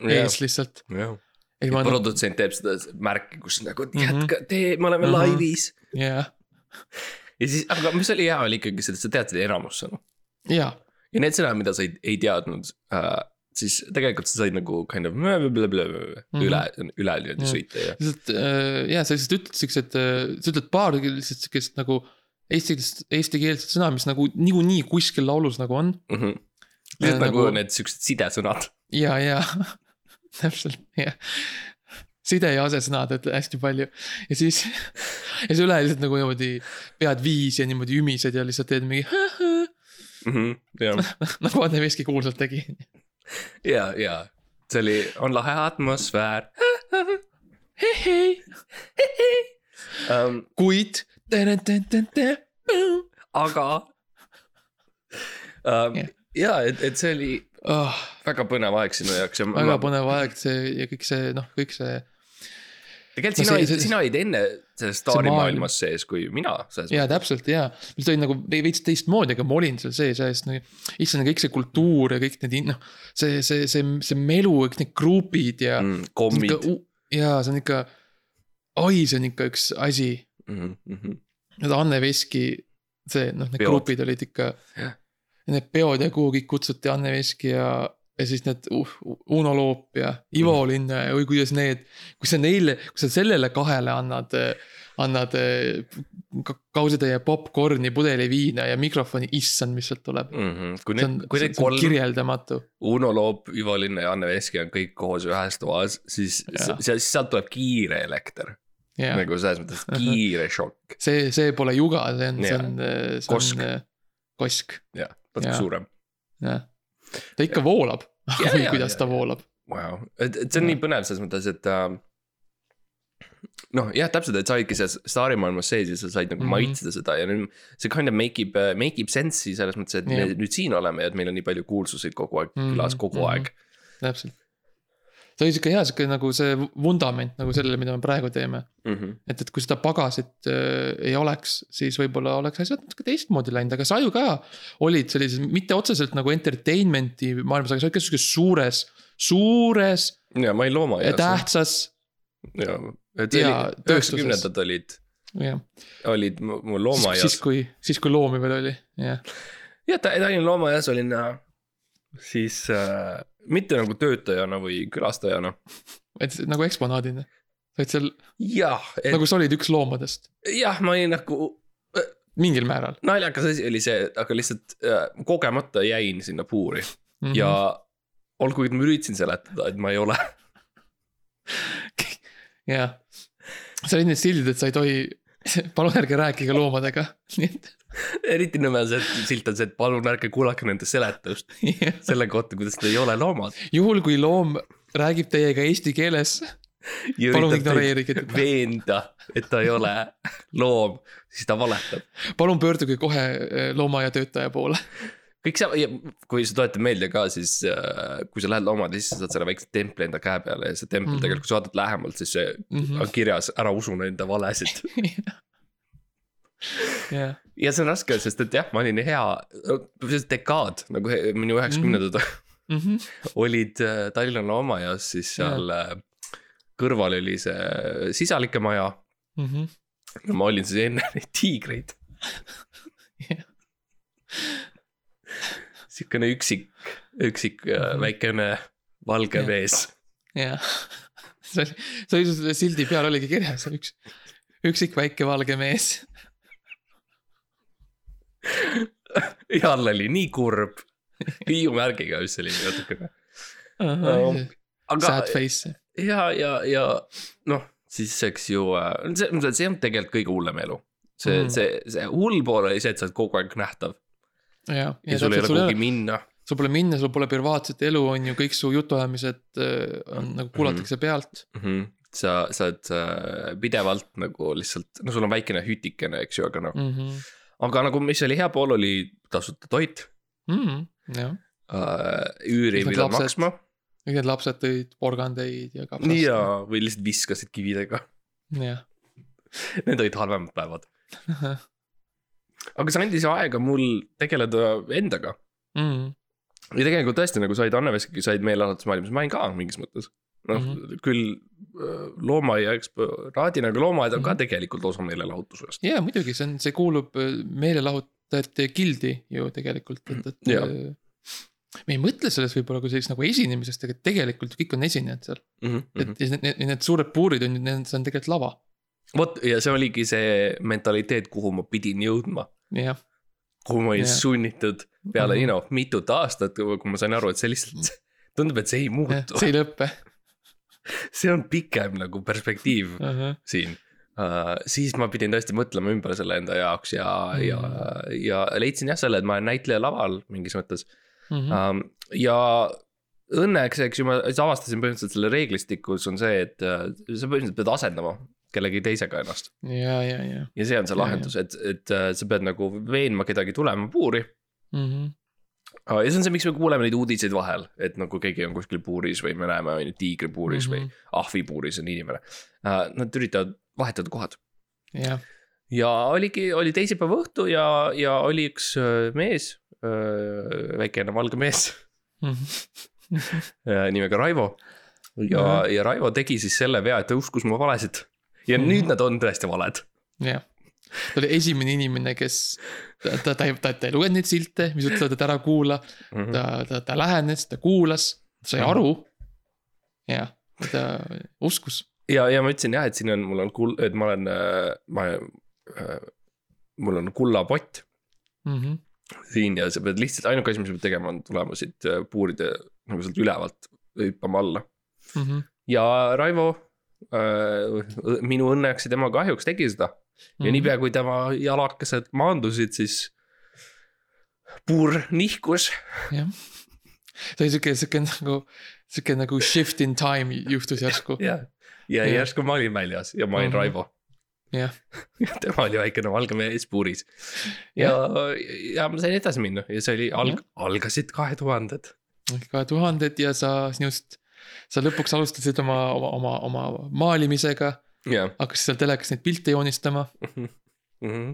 ees lihtsalt. ja ma, produtsent teeb seda märki, kus nagu mhm. jätka, tee, me oleme mm -hmm. laivis. jah. ja siis, aga mis oli hea, oli ikkagi see, et sa teadsid enamus sõnu. jaa. ja need sõnad, mida sa ei, ei teadnud äh, siis tegelikult sa said nagu kind of blablabla, mhm. üle mm, -hmm. üle nii-öelda sõita ja. lihtsalt äh, ja sa lihtsalt ütled siuksed, äh, sa ütled paar lihtsalt siukest nagu eesti, eestikeelset sõna, mis nagu niikuinii kuskil laulus nagu on mm. -hmm. lihtsalt nagu, nagu need siuksed sidesõnad. ja, ja (laughs) täpselt, jah side ja asesõnad, et hästi palju ja siis, (laughs) ja siis üle lihtsalt nagu niimoodi pead viis ja niimoodi ümised ja lihtsalt teed mingi (laughs) mm. -hmm, nagu Anne Veski kuulsalt tegi (laughs) ja, ja see oli, on lahe atmosfäär um,. kuid. aga um, yeah. ja, et, et see oli oh. väga põnev aeg sinu jaoks. väga ma... põnev aeg see ja kõik see noh, kõik see tegelikult no, sina olid, sina olid enne selles staarimaailmas sees kui mina. jaa, täpselt jaa, ma olin nagu veits teistmoodi, aga ma olin seal sees ja siis nagu. issand, kõik see kultuur ja kõik need noh, see, see, see, see melu, kõik need grupid ja mm,. kommid. jaa, see on ikka, oi, see on ikka üks asi mm. -hmm. Need Anne Veski, see noh, need Peod. grupid olid ikka. Need peod ja kuhu kõik kutsuti Anne Veski ja ja siis need uh, Uno Loop ja Ivo mm. Linna ja oi kuidas need, kui sa neile, kui sa sellele kahele annad, annad kausitäie popkorni, pudeli viina ja mikrofoni, issand, mis sealt tuleb mm. -hmm. kui need, kui need kolm. kirjeldamatu. Uno Loop, Ivo Linna ja Anne Veski on kõik koos ühes toas, siis, siis sealt tuleb kiire elekter. Yeah. nagu selles mõttes kiire šokk. (laughs) see, see pole juga, see on, see on, see kosk. on kosk. jah, natuke suurem. jah ta ikka voolab (laughs) oi kuidas ta voolab. Wow, et, et see on ja. nii põnev selles mõttes, et äh, noh, jah, täpselt, et sa olidki selles staarimaailmas sees ja sa said nagu mm -hmm. maitseda seda ja nüüd see kind of make ib, äh, make ib sense'i selles mõttes, et yeah. me nüüd siin oleme ja et meil on nii palju kuulsuseid kogu aeg mm -hmm. külas kogu mm -hmm. aeg. täpselt see oli sihuke hea, sihuke nagu see vundament nagu sellele, mida me praegu teeme mm. -hmm. et, et kui seda pagasit äh, ei oleks, siis võib-olla oleks asjad natuke teistmoodi läinud, aga sa ju ka olid sellises, mitte otseselt nagu entertainment'i maailmas, aga sa olid ka sihukeses suures, suures. ja ma olin loomaaias. tähtsas. ja, et üheksakümnendad olid. olid mul loomaaias. siis, kui, siis kui loomi veel oli, jah. jah, Tallinna loomaaias olin äh, siis äh, mitte nagu töötajana või külastajana. et nagu eksponaadina, sa olid seal. jah et.... nagu sa olid üks loomadest. jah, ma olin nagu. Äh, mingil määral. naljakas asi oli see, aga lihtsalt äh, kogemata jäin sinna puuri mm -hmm. ja olgugi, et ma üritasin seletada, et ma ei ole (laughs) jah. seal olid need sildid, et sa ei tohi, (laughs) palun ärge rääkige loomadega, (laughs) nii et eriti nõme on see, et silt on see, et palun ärge kuulake nende seletust (laughs) selle kohta, kuidas nad ei ole loomad. juhul, kui loom räägib teiega eesti keeles, palun ignoreerige teda, veenda, et ta ei ole loom, siis ta valetab. palun pöörduge kohe eh, loomaaia poole. Kõik see, kui sa tuletad meelde ka, siis äh, kui sa lähed loomade sisse, saad selle väikse templi enda käe peale ja see tempel mm. -hmm. tegelikult, kui sa vaatad lähemalt, siis see Mhm. on kirjas, ära usu nende valesid. (laughs) jah, ja see on raske, sest et jah, ma olin hea, see dekaad nagu minu üheksakümnendad Mhm. (laughs) olid äh, Tallinna loomaaias, siis seal äh, kõrval oli see sisalike maja. Mhm. ma olin siis enne (laughs) neid tiigreid. Jah. Sihukene üksik, üksik äh, Mhm. väikene valge Jah. mees. jah, (laughs) see oli, see oli selle sildi peal oligi kirjas üks, üksik väike valge mees. (laughs) ja all oli nii kurb, viiumärgiga vist oli natukene. aga Sad face, ja, ja, ja noh, siis eks ju, see, see on tegelikult kõige hullem elu. see mm., see, see hull pool oli see, et sa oled kogu aeg nähtav jah. ja, ja sul ei ole kuhugi minna. sul pole minna, sul pole privaatset elu, on ju, kõik su jutuajamised äh, on nagu kuulatakse pealt. mm. -hmm. sa, sa oled äh, pidevalt nagu lihtsalt, no sul on väikene hütikene, eks ju, aga noh mm. -hmm. aga nagu, mis oli hea pool, oli tasuta toit Mm -hmm. jah, äh,. üüri ei pidanud maksma kõik need lapsed tõid porgandeid ja kapsast. ja, või lihtsalt viskasid kividega. jah, Need olid halvemad päevad. (laughs) aga see andis aega mul tegeleda endaga. Mhm. ja tegelikult tõesti nagu said Anne-Veskiga said meelelahutusmaailmas, ma olin ka mingis mõttes. noh mm Mhm. -hmm. küll äh, loomaaia eksporaadina, aga loomaaed on mm -hmm. ka Mhm. tegelikult osa meelelahutusest. ja muidugi, see on, see kuulub äh, meelelahutajate gildi ju tegelikult, et, et. Jah. me ei mõtle sellest võib-olla kui sellist nagu esinemisest, aga tegelikult kõik on esinejad seal, Mm -hmm. et ja need, need, need suured puurid on ju, need, see on tegelikult lava, vot ja see oligi see mentaliteet, kuhu ma pidin jõudma, jah. kuhu ma olin Jah. sunnitud peale Mhm. you know mitut aastat, kui ma sain aru, et see lihtsalt tundub, et see ei muutu, see ei lõpe (laughs) see on pikem nagu perspektiiv uh. -huh. siin uh,. siis ma pidin tõesti mõtlema ümber selle enda jaoks ja mm., ja, ja leidsin jah selle, et ma olen näitleja laval mingis mõttes Mm -hmm. um,. ja õnneks, eks ju, ma avastasin põhimõtteliselt selle reeglistikus on see, et uh, sa põhimõtteliselt pead asendama kellegi teisega ennast. ja, ja, ja ja see on see lahendus, et, et uh, sa pead nagu veenma kedagi tulema puuri. mm. -hmm. ja see on see, miks me kuuleme neid uudiseid vahel, et nagu keegi on kuskil puuris või me näeme on ju tiigripuuris mm -hmm. või ahvipuuris on inimene uh,. Nad üritavad vahetada kohad jah, ja oligi, oli teisipäeva õhtu ja, ja oli üks äh, mees, väikene valge mees Mhm. (laughs) äh, nimega Raivo. ja Ahah., ja Raivo tegi siis selle vea, et ta uskus mu valesid. Ja Mhm. nüüd nad on tõesti valed. jah. ta oli esimene inimene, kes, ta, ta, ta ei, ta, ta ei lugenud neid silte, mis ütlevad, et ära kuula. ta, ta, ta lähenes, ta kuulas, sai Mhm. aru. jah, ta uskus. ja, ja ma ütlesin jah, et siin on, mul on kull-, et ma olen, ma äh,, mul on kullapott Mhm. siin ja sa pead lihtsalt, ainuke asi, mis sa pead tegema, on tulema siit äh, puuride nagu sealt ülevalt hüppama alla. Mhm. ja Raivo äh,, minu õnneks ja tema kahjuks tegi seda ja niipea, kui tema jalakesed maandusid, siis puur nihkus. jah, ta oli siuke, siuke nagu, siuke nagu shift in time juhtus järsku, ja, ja Jah. järsku ma olin väljas ja ma olin Mhm. Raivo. jah. (laughs) tema oli väikene valge mees puuris. ja, ja ma sain edasi minna ja see oli alg-, algasid kahe tuhanded. kahe tuhanded ja sa sinust, sa lõpuks alustasid oma, oma, oma, oma maalimisega, jah. hakkasid seal telekas neid pilte joonistama Mhm.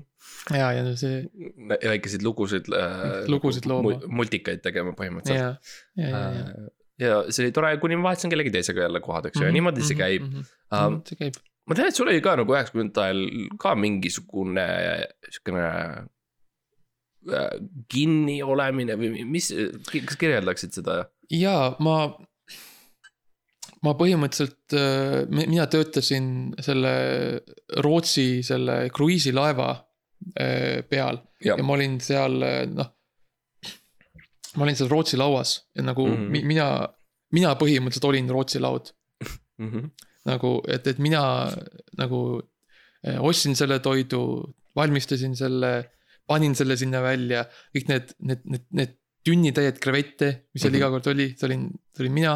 ja, ja no see väikeseid lugusid äh,. Lugusid looma. multikaid tegema põhimõtteliselt. ja, ja, ja, ja. ja see oli tore, kuni ma vahetasin kellegi teisega jälle kohad, eks ju, ja niimoodi see käib. Um, see käib, ma tean, et sul oli ka nagu üheksakümnendate ajal ka mingisugune siukene äh, kinniolemine või mis, kas kirjeldaksid seda? ja ma, ma põhimõtteliselt, mina töötasin selle Rootsi selle kruiisilaeva äh, peal ja ja ma olin seal noh. ma olin seal Rootsi lauas ja nagu mm. -hmm. mina, mina põhimõtteliselt olin Rootsi laud. mm. -hmm. nagu, et, et mina nagu ostsin selle toidu, valmistasin selle, panin selle sinna välja, kõik need, need, need, need tünnitäied krevette, mis seal Mhm. iga kord oli, see olin, see olin mina.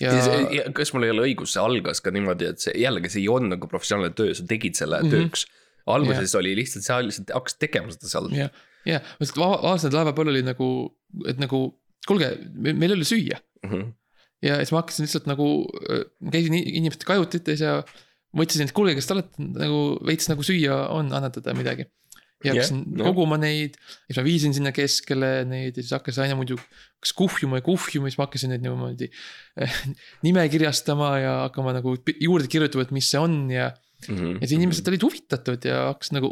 Ja ja ja kas mul ei ole õigus, see algas ka niimoodi, et see jällegi, see ei olnud nagu professionaalne töö, sa tegid selle mm. -hmm. tööks. alguses oli lihtsalt, sa lihtsalt hakkasid tegema seda seal. ja, ja, ma lihtsalt va- vaatasin, et laeva peal oli nagu, et nagu kuulge, meil ei ole süüa. Mhm. ja siis ma hakkasin lihtsalt nagu, käisin i- inimeste kajutites ja mõtlesin, et kuulge, kas te olete nagu veits nagu süüa on, annetada midagi. Ja hakkasin noh. koguma neid, siis ma viisin sinna keskele neid ja siis hakkas aina muidu. hakkas kuhjuma ja kuhjuma, siis ma hakkasin neid niimoodi eh, nimekirjastama ja hakkama nagu juurde kirjutama, et mis see on ja. ja siis inimesed olid huvitatud ja hakkasid nagu,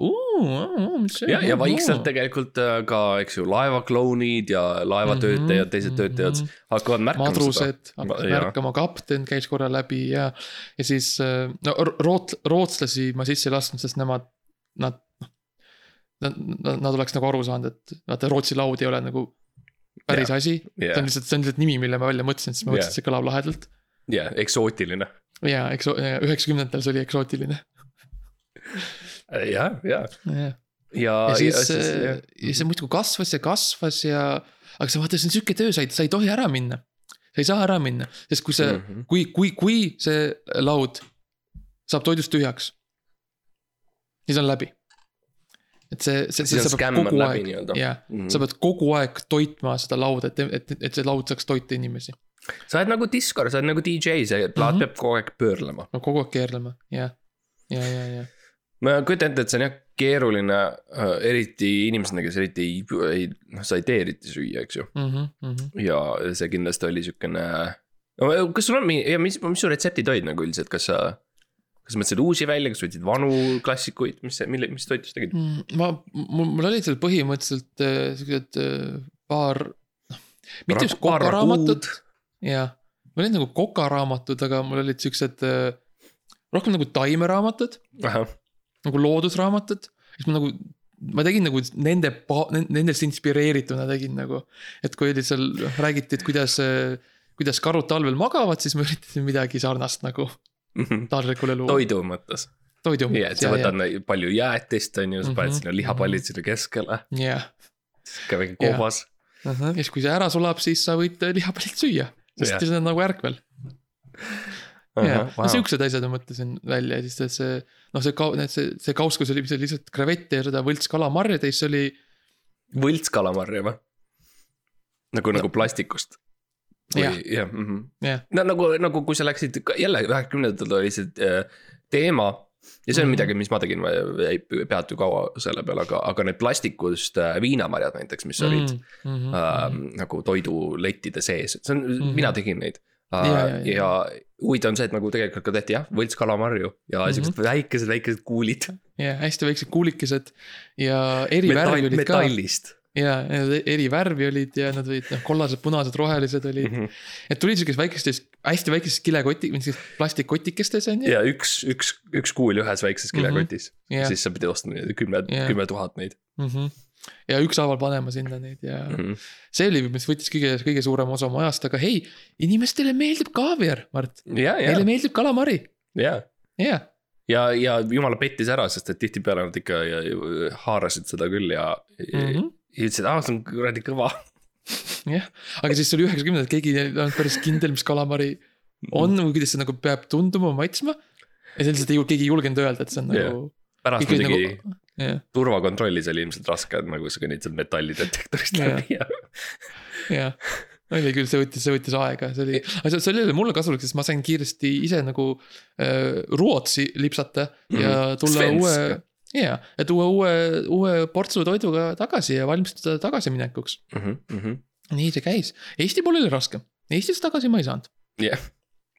mis see ja, ja vaikselt tegelikult äh, ka, eks ju, laevaklounid ja laevatöötajad, teised töötajad hakkavad märkama seda. madrused hakkasid Jaa. märkama, kapten käis korra läbi ja, ja siis äh, no ro- root-, rootslasi ma sisse ei lasknud, sest nemad, nad. Nad, nad, nad oleks nagu aru saanud, et vaata Rootsi laud ei ole nagu päris asi, see jah on, lihtsalt, see on lihtsalt nimi, mille ma välja mõtlesin, siis ma mõtlesin, Jah. et see kõlab lahedalt. jah, eksootiline. ja eks üheksakümnendatel see oli eksootiline. jah, ja, ja ja, ja siis, siis jah. ja see muudkui kasvas ja kasvas ja, aga sa vaata, see on sihuke töö, sa ei, sa ei tohi ära minna. sa ei saa ära minna, sest kui see mm. -hmm. kui, kui, kui see laud saab toidust tühjaks, siis on läbi. Et see, see, see sa pead kogu aeg jah, Mhm. sa pead kogu aeg toitma seda lauda, et, et, et see laud saaks toita inimesi. sa oled nagu diskor, sa oled nagu DJ, see plaat Mhm. peab kogu aeg pöörlema. no kogu aeg keerlema, jah, ja, ja, ja, ma kujutan ette, et see on jah keeruline, eriti inimesena, kes eriti ei, ei, noh, sa ei tee eriti süüa, eks ju. mm. -hmm. ja see kindlasti oli siukene. no kas sul on mingi, ja mis, mis su retseptid olid nagu üldiselt, kas sa, kas mõtlesid uusi välja, kas võtsid vanu klassikuid, mis, mille, mis toitu sa tegid? Mm, ma, mul, mul olid seal põhimõtteliselt äh, siuksed äh, paar, noh, mitte just kokaraamatut jah. mul olid nagu kokaraamatud, aga mul olid siuksed äh, rohkem nagu taimeraamatud, nagu loodusraamatud. siis ma nagu, ma tegin nagu nende, nendest inspireerituna tegin nagu. et kui oli seal, räägiti, et kuidas, kuidas karud talvel magavad, siis ma üritasin midagi sarnast nagu taldrikule luua. toidu mõttes. toidu ja, et sa võtad neid palju jäätist, on ju, sa paned Mhm, sinna lihapallid sinna keskele, jah, sihuke väike koobas. ja siis, kui see ära sulab, siis sa võid äh, lihapallit süüa, sest see on nagu ärkvel. ja, no siuksed asjad ma mõtlesin välja ja siis see, noh, see ka-, see, see kauss, kus oli see lihtsalt krevette ja seda võltskalamarja täis, see oli võltskalamarja või? nagu, nagu plastikust. Jah. jah, jah, no nagu, nagu kui sa läksid, jälle üheksakümnendatel oli see äh, teema. ja see on Mhm. midagi, mis ma tegin, ma ei peatu kaua selle peale, aga, aga need plastikust äh, viinamarjad näiteks, mis olid mm, mm, äh, nagu toidulettide sees, see on mm, Mhm. -hmm. mina tegin neid uh,. Ja, ja, ja, huvitav on see, et nagu tegelikult ka tehti jah, võltskalamarju ja mm Mhm. -hmm. siuksed väikesed, väikesed kuulid. ja hästi väiksed kuulikesed ja eri värvi olid ka metallist ja need eri värvi olid ja nad olid noh, kollased, punased, rohelised olid mm. mm. -hmm. et tulid siukesed väikestes, hästi väikestes kilekoti, plastikkotikestes on ju. ja üks, üks, üks kuul ühes väikses kilekotis mm, -hmm. Jah. siis sa pidid ostma kümme Jah., kümme tuhat neid Mm -hmm. ja ükshaaval panema sinna neid ja mm mm. -hmm. see oli, mis võttis kõige, kõige suurema osa oma ajast, aga hei, inimestele meeldib kaaviar, Mart. ja, ja Neile, meeldib kalamari, ja, jah. ja, ja jumala pettis ära, sest et tihtipeale nad ikka ja, haarasid seda küll ja mm, Mhm. -hmm. Ja ütlesid, aa, see on kuradi kõva. (laughs) jah, aga siis oli üheksakümnendad, keegi ei olnud päris kindel, mis kalamari on või kuidas see nagu peab tunduma, maitsma. ja see lihtsalt ei, keegi ei julgenud öelda, et see on Jah. nagu. pärast muidugi nagu... jah, turvakontrollis oli ilmselt raske, et nagu sa kõnnid sealt metallidetektorist läbi ja. (laughs) jah. oli küll, see võttis, see võttis aega, see oli, aga see, oli mulle kasulik, sest ma sain kiiresti ise nagu äh, Rootsi lipsata ja Mhm. tulla Svensk. uue. jaa, ja tuua uue, uue portsu toiduga tagasi ja valmistuda tagasiminekuks. Mhm, nii see käis, Eesti pool oli raskem, Eestis tagasi ma ei saanud, jah,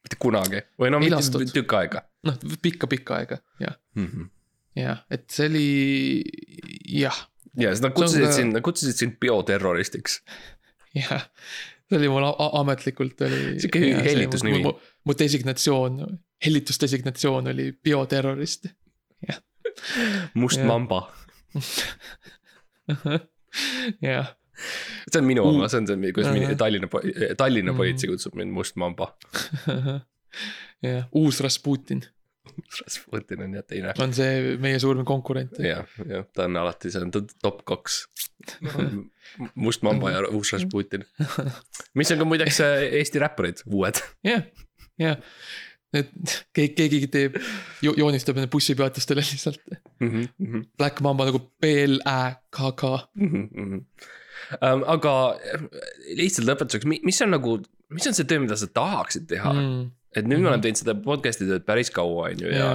mitte kunagi või no mitte tükk aega noh pikka-pikka aega, jah, mm. -hmm. jah, et see oli, jah, ja siis nad kutsusid sind, nad kutsusid sind bioterroristiks. jah. see oli mul ametlikult oli. Sihuke hellitusnimi. mu, mu designatsioon, hellitusdesignatsioon oli bioterrorist. Must Jah. mamba, (laughs) jah, see on minu oma, see on see, kuidas Ahah. mini- Tallinna, Tallinna Mhm. politsei kutsub mind must mamba. (laughs) jah, uus Rasputin Rasputin on jah teine. on see meie suurim konkurent. jah, jah, ta on alati, see on top kaks. (laughs) must mamba ja uus Rasputin. mis on ka muideks äh, Eesti räpparid, uued. jah, jah. Et keegi, keegi teeb, joonistab nende bussipeatustele lihtsalt Black Mamba nagu B L Ä K K. Um, aga äh, lihtsalt lõpetuseks, mis on nagu, mis on see töö, mida sa tahaksid teha mm.? et nüüd me oleme teinud seda podcast'i tööd päris kaua, on ju, ja,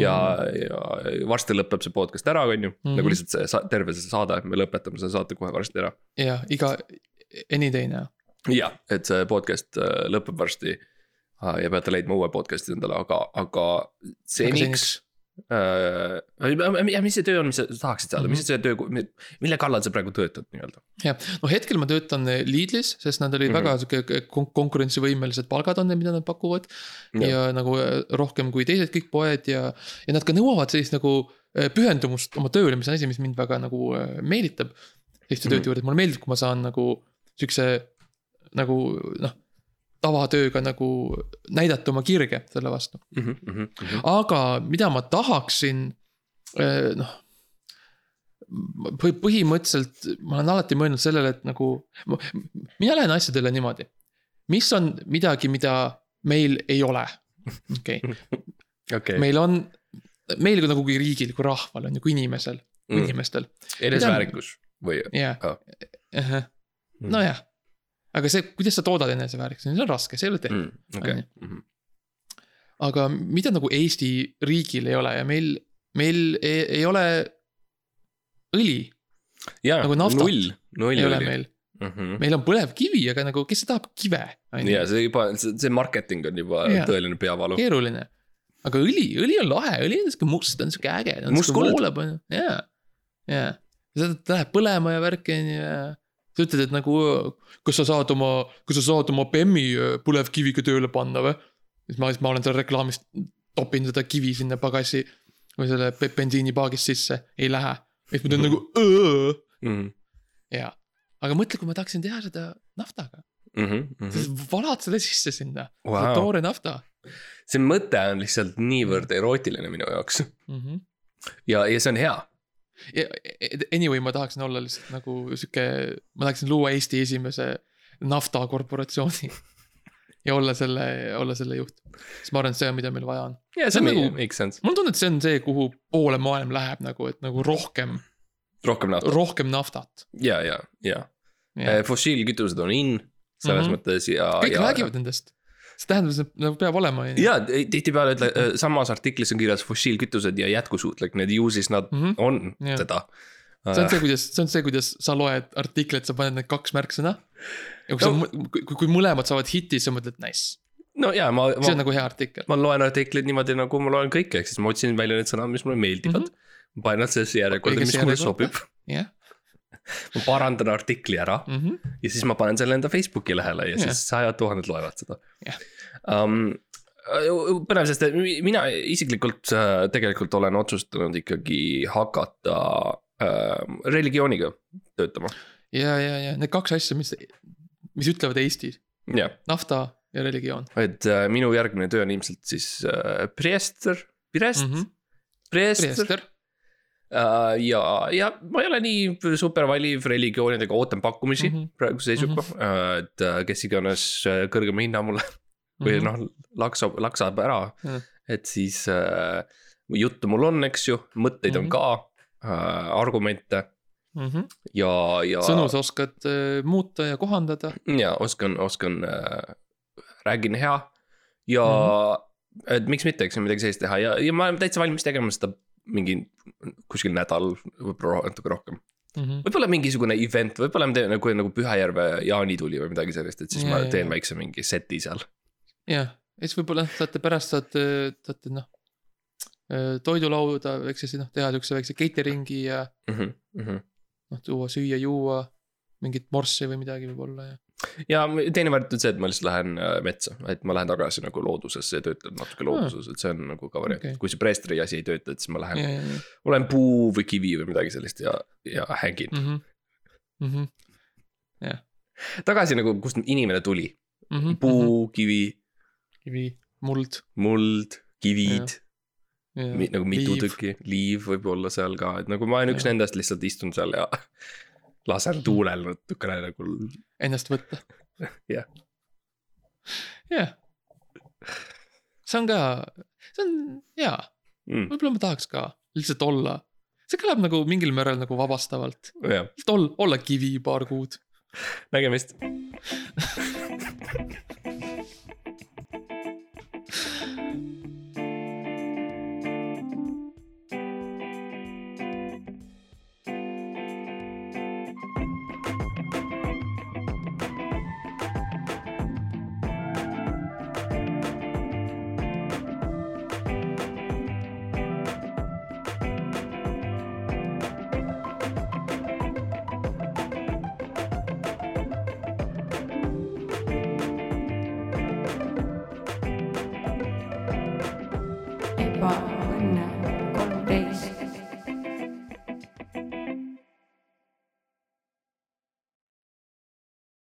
ja, ja varsti lõpeb see podcast ära, on ju, nagu lihtsalt see terve see saade, me lõpetame selle saate kohe varsti ära. ja iga, any day now. jah, et see podcast äh, lõpeb varsti. Ja peate leidma uue podcast'i endale, aga, aga seniks. ja mis see töö on, mis sa tahaksid saada, mis see töö, mille kallal sa praegu töötad nii-öelda? jah, no hetkel ma töötan Lidlis, sest nad olid mm -hmm. väga sihuke kon- konkurentsivõimelised palgad on need, mida nad pakuvad. ja, nagu äh, rohkem kui teised kõik poed ja, ja nad ka nõuavad sellist nagu äh, pühendumust oma tööle, mis on asi, mis mind väga nagu äh, meelitab. selliste tööde juurde, et mulle meeldib, kui ma saan nagu sihukese nagu noh, tavatööga nagu näidata oma kirge selle vastu. mm. -hmm. aga mida ma tahaksin, noh. põhi-, põhimõtteliselt ma olen alati mõelnud sellele, et nagu, mina lähen asjadele niimoodi. mis on midagi, mida meil ei ole, (laughs) okei meil on, meil kui nagu kui riigil, kui rahval on ju, kui inimesel, kui inimestel, eneseväärikus või? jah Ah., Mm. nojah. Aga see, kuidas sa toodad eneseväärikust, see on raske, see ei ole tehtud. Mm, okei, aga mida nagu Eesti riigil ei ole ja meil, meil ei, ei ole õli, Nagu naftat null, null ei ole oli. meil. meil on põlevkivi, aga nagu kes tahab kive, ja see juba, see marketing on juba Jaa. tõeline peavalu. keeruline. aga õli, õli on lahe, õli on sihuke must, on sihuke äge, Must kuld. jaa, ja ta läheb põlema ja värki, on ju, ja sa ütled, et nagu, kas sa saad oma, kas sa saad oma bemmi äh, põlevkiviga tööle panna või? siis ma, siis ma olen seal reklaamis, topin seda kivi sinna pagasi või selle be- bensiinipaagist sisse, ei lähe. siis ma teen nagu õõ Mhm, jaa, aga mõtle, kui ma tahaksin teha seda naftaga, mhm, siis valad selle sisse sinna wow., toore nafta see mõte on lihtsalt niivõrd erootiline minu jaoks mm. -hmm. ja, ja see on hea. Ja anyway, ma tahaksin olla lihtsalt nagu sihuke, ma tahaksin luua Eesti esimese naftakorporatsiooni. (laughs) ja olla selle, olla selle juht, sest ma arvan, et see on, mida meil vaja on. ja See on nagu- nagu... mul on tunne, et see on see, kuhu poole maailm läheb nagu, et nagu rohkem, rohkem naftat rohkem naftat. ja, ja, ja fossiilkütused on in selles mm. -hmm. mõttes ja. kõik ja, räägivad nendest, see tähendab, see nagu peab olema. ja tihtipeale ütle, samas artiklis on kirjas fossiilkütused ja jätkusuutlik, need ju siis nad mm. -hmm. on yeah. seda. see on see, kuidas, see on see, kuidas sa loed artiklit, sa paned need kaks märksõna. ja kui sa No. no., kui, kui mõlemad saavad hiti, sa mõtled nice, no ja ma, see on ma, nagu hea artikkel. ma loen artikleid niimoodi nagu ma loen kõike, ehk siis ma otsin välja need sõnad, mis mulle meeldivad mm. -hmm. panen nad sellesse järjekorda, mis mulle sobib. jah, ma parandan artikli ära Mhm. ja siis ma panen selle enda Facebooki lehele ja Jah. siis sajad tuhanded loevad seda Jah. um,. põnev, sest mi- mina isiklikult äh, tegelikult olen otsustanud ikkagi hakata äh, religiooniga töötama. ja, ja, ja need kaks asja, mis, mis ütlevad Eesti, jah, nafta ja religioon et äh, minu järgmine töö on ilmselt siis äh, preester, prest mm, mm. -hmm. -hmm. preester preester. ja, ja ma ei ole nii super valiv religioonidega, ootan pakkumisi mm. -hmm. praeguse seisuga mm, -hmm. uh, et äh, kes iganes äh, kõrgema hinna mulle (laughs) või Mhm. noh, laksab, laksab ära Mhm. et siis äh, juttu mul on, eks ju, mõtteid mm -hmm. on Mhm. ka äh,, argumente mm -hmm. ja, ja. sõnu sa oskad äh, muuta ja kohandada. ja oskan, oskan äh,, räägin hea ja mm. -hmm. et miks mitte, eks ju, midagi sellist teha ja, ja ma olen täitsa valmis tegema seda mingi kuskil nädal, võib-olla natuke rohkem. Mm -hmm. võib-olla mingisugune event, võib-olla me teeme nagu, nagu Pühajärve jaanituli või midagi sellist, et siis Ja, ma ja, teen ja. väikse mingi seti seal. jah, ja siis võib-olla saate pärast saate, saate noh. toidulauda, eks siis noh, teha siukse väikse catering'i ja mm. -hmm. noh, tuua süüa-juua. mingit morssi või midagi võib-olla ja. Ja teine variant on see, et ma lihtsalt lähen äh, metsa, et ma lähen tagasi nagu loodusesse ja töötan natuke looduses, et see on nagu ka variant okay., kui see preestri asi ei tööta, et siis ma lähen ja, ja, ja olen puu või kivi või midagi sellist ja, ja hängin mm. mm. -hmm. Mm -hmm. tagasi nagu, kust inimene tuli, Mm -hmm. puu, kivi, kivi, muld. muld, kivid, nagu mitu liiv. tükki, liiv võib olla seal ka, et nagu ma olen üks nendest, lihtsalt istun seal ja lasen tuulel natukene nagu. ennast võtta. (laughs) Jah.. jah. see on ka, see on hea, Mm, võib-olla ma tahaks ka lihtsalt olla. see kõlab nagu mingil määral nagu vabastavalt, jah, lihtsalt olla, olla kivi paar kuud. nägemist. (laughs)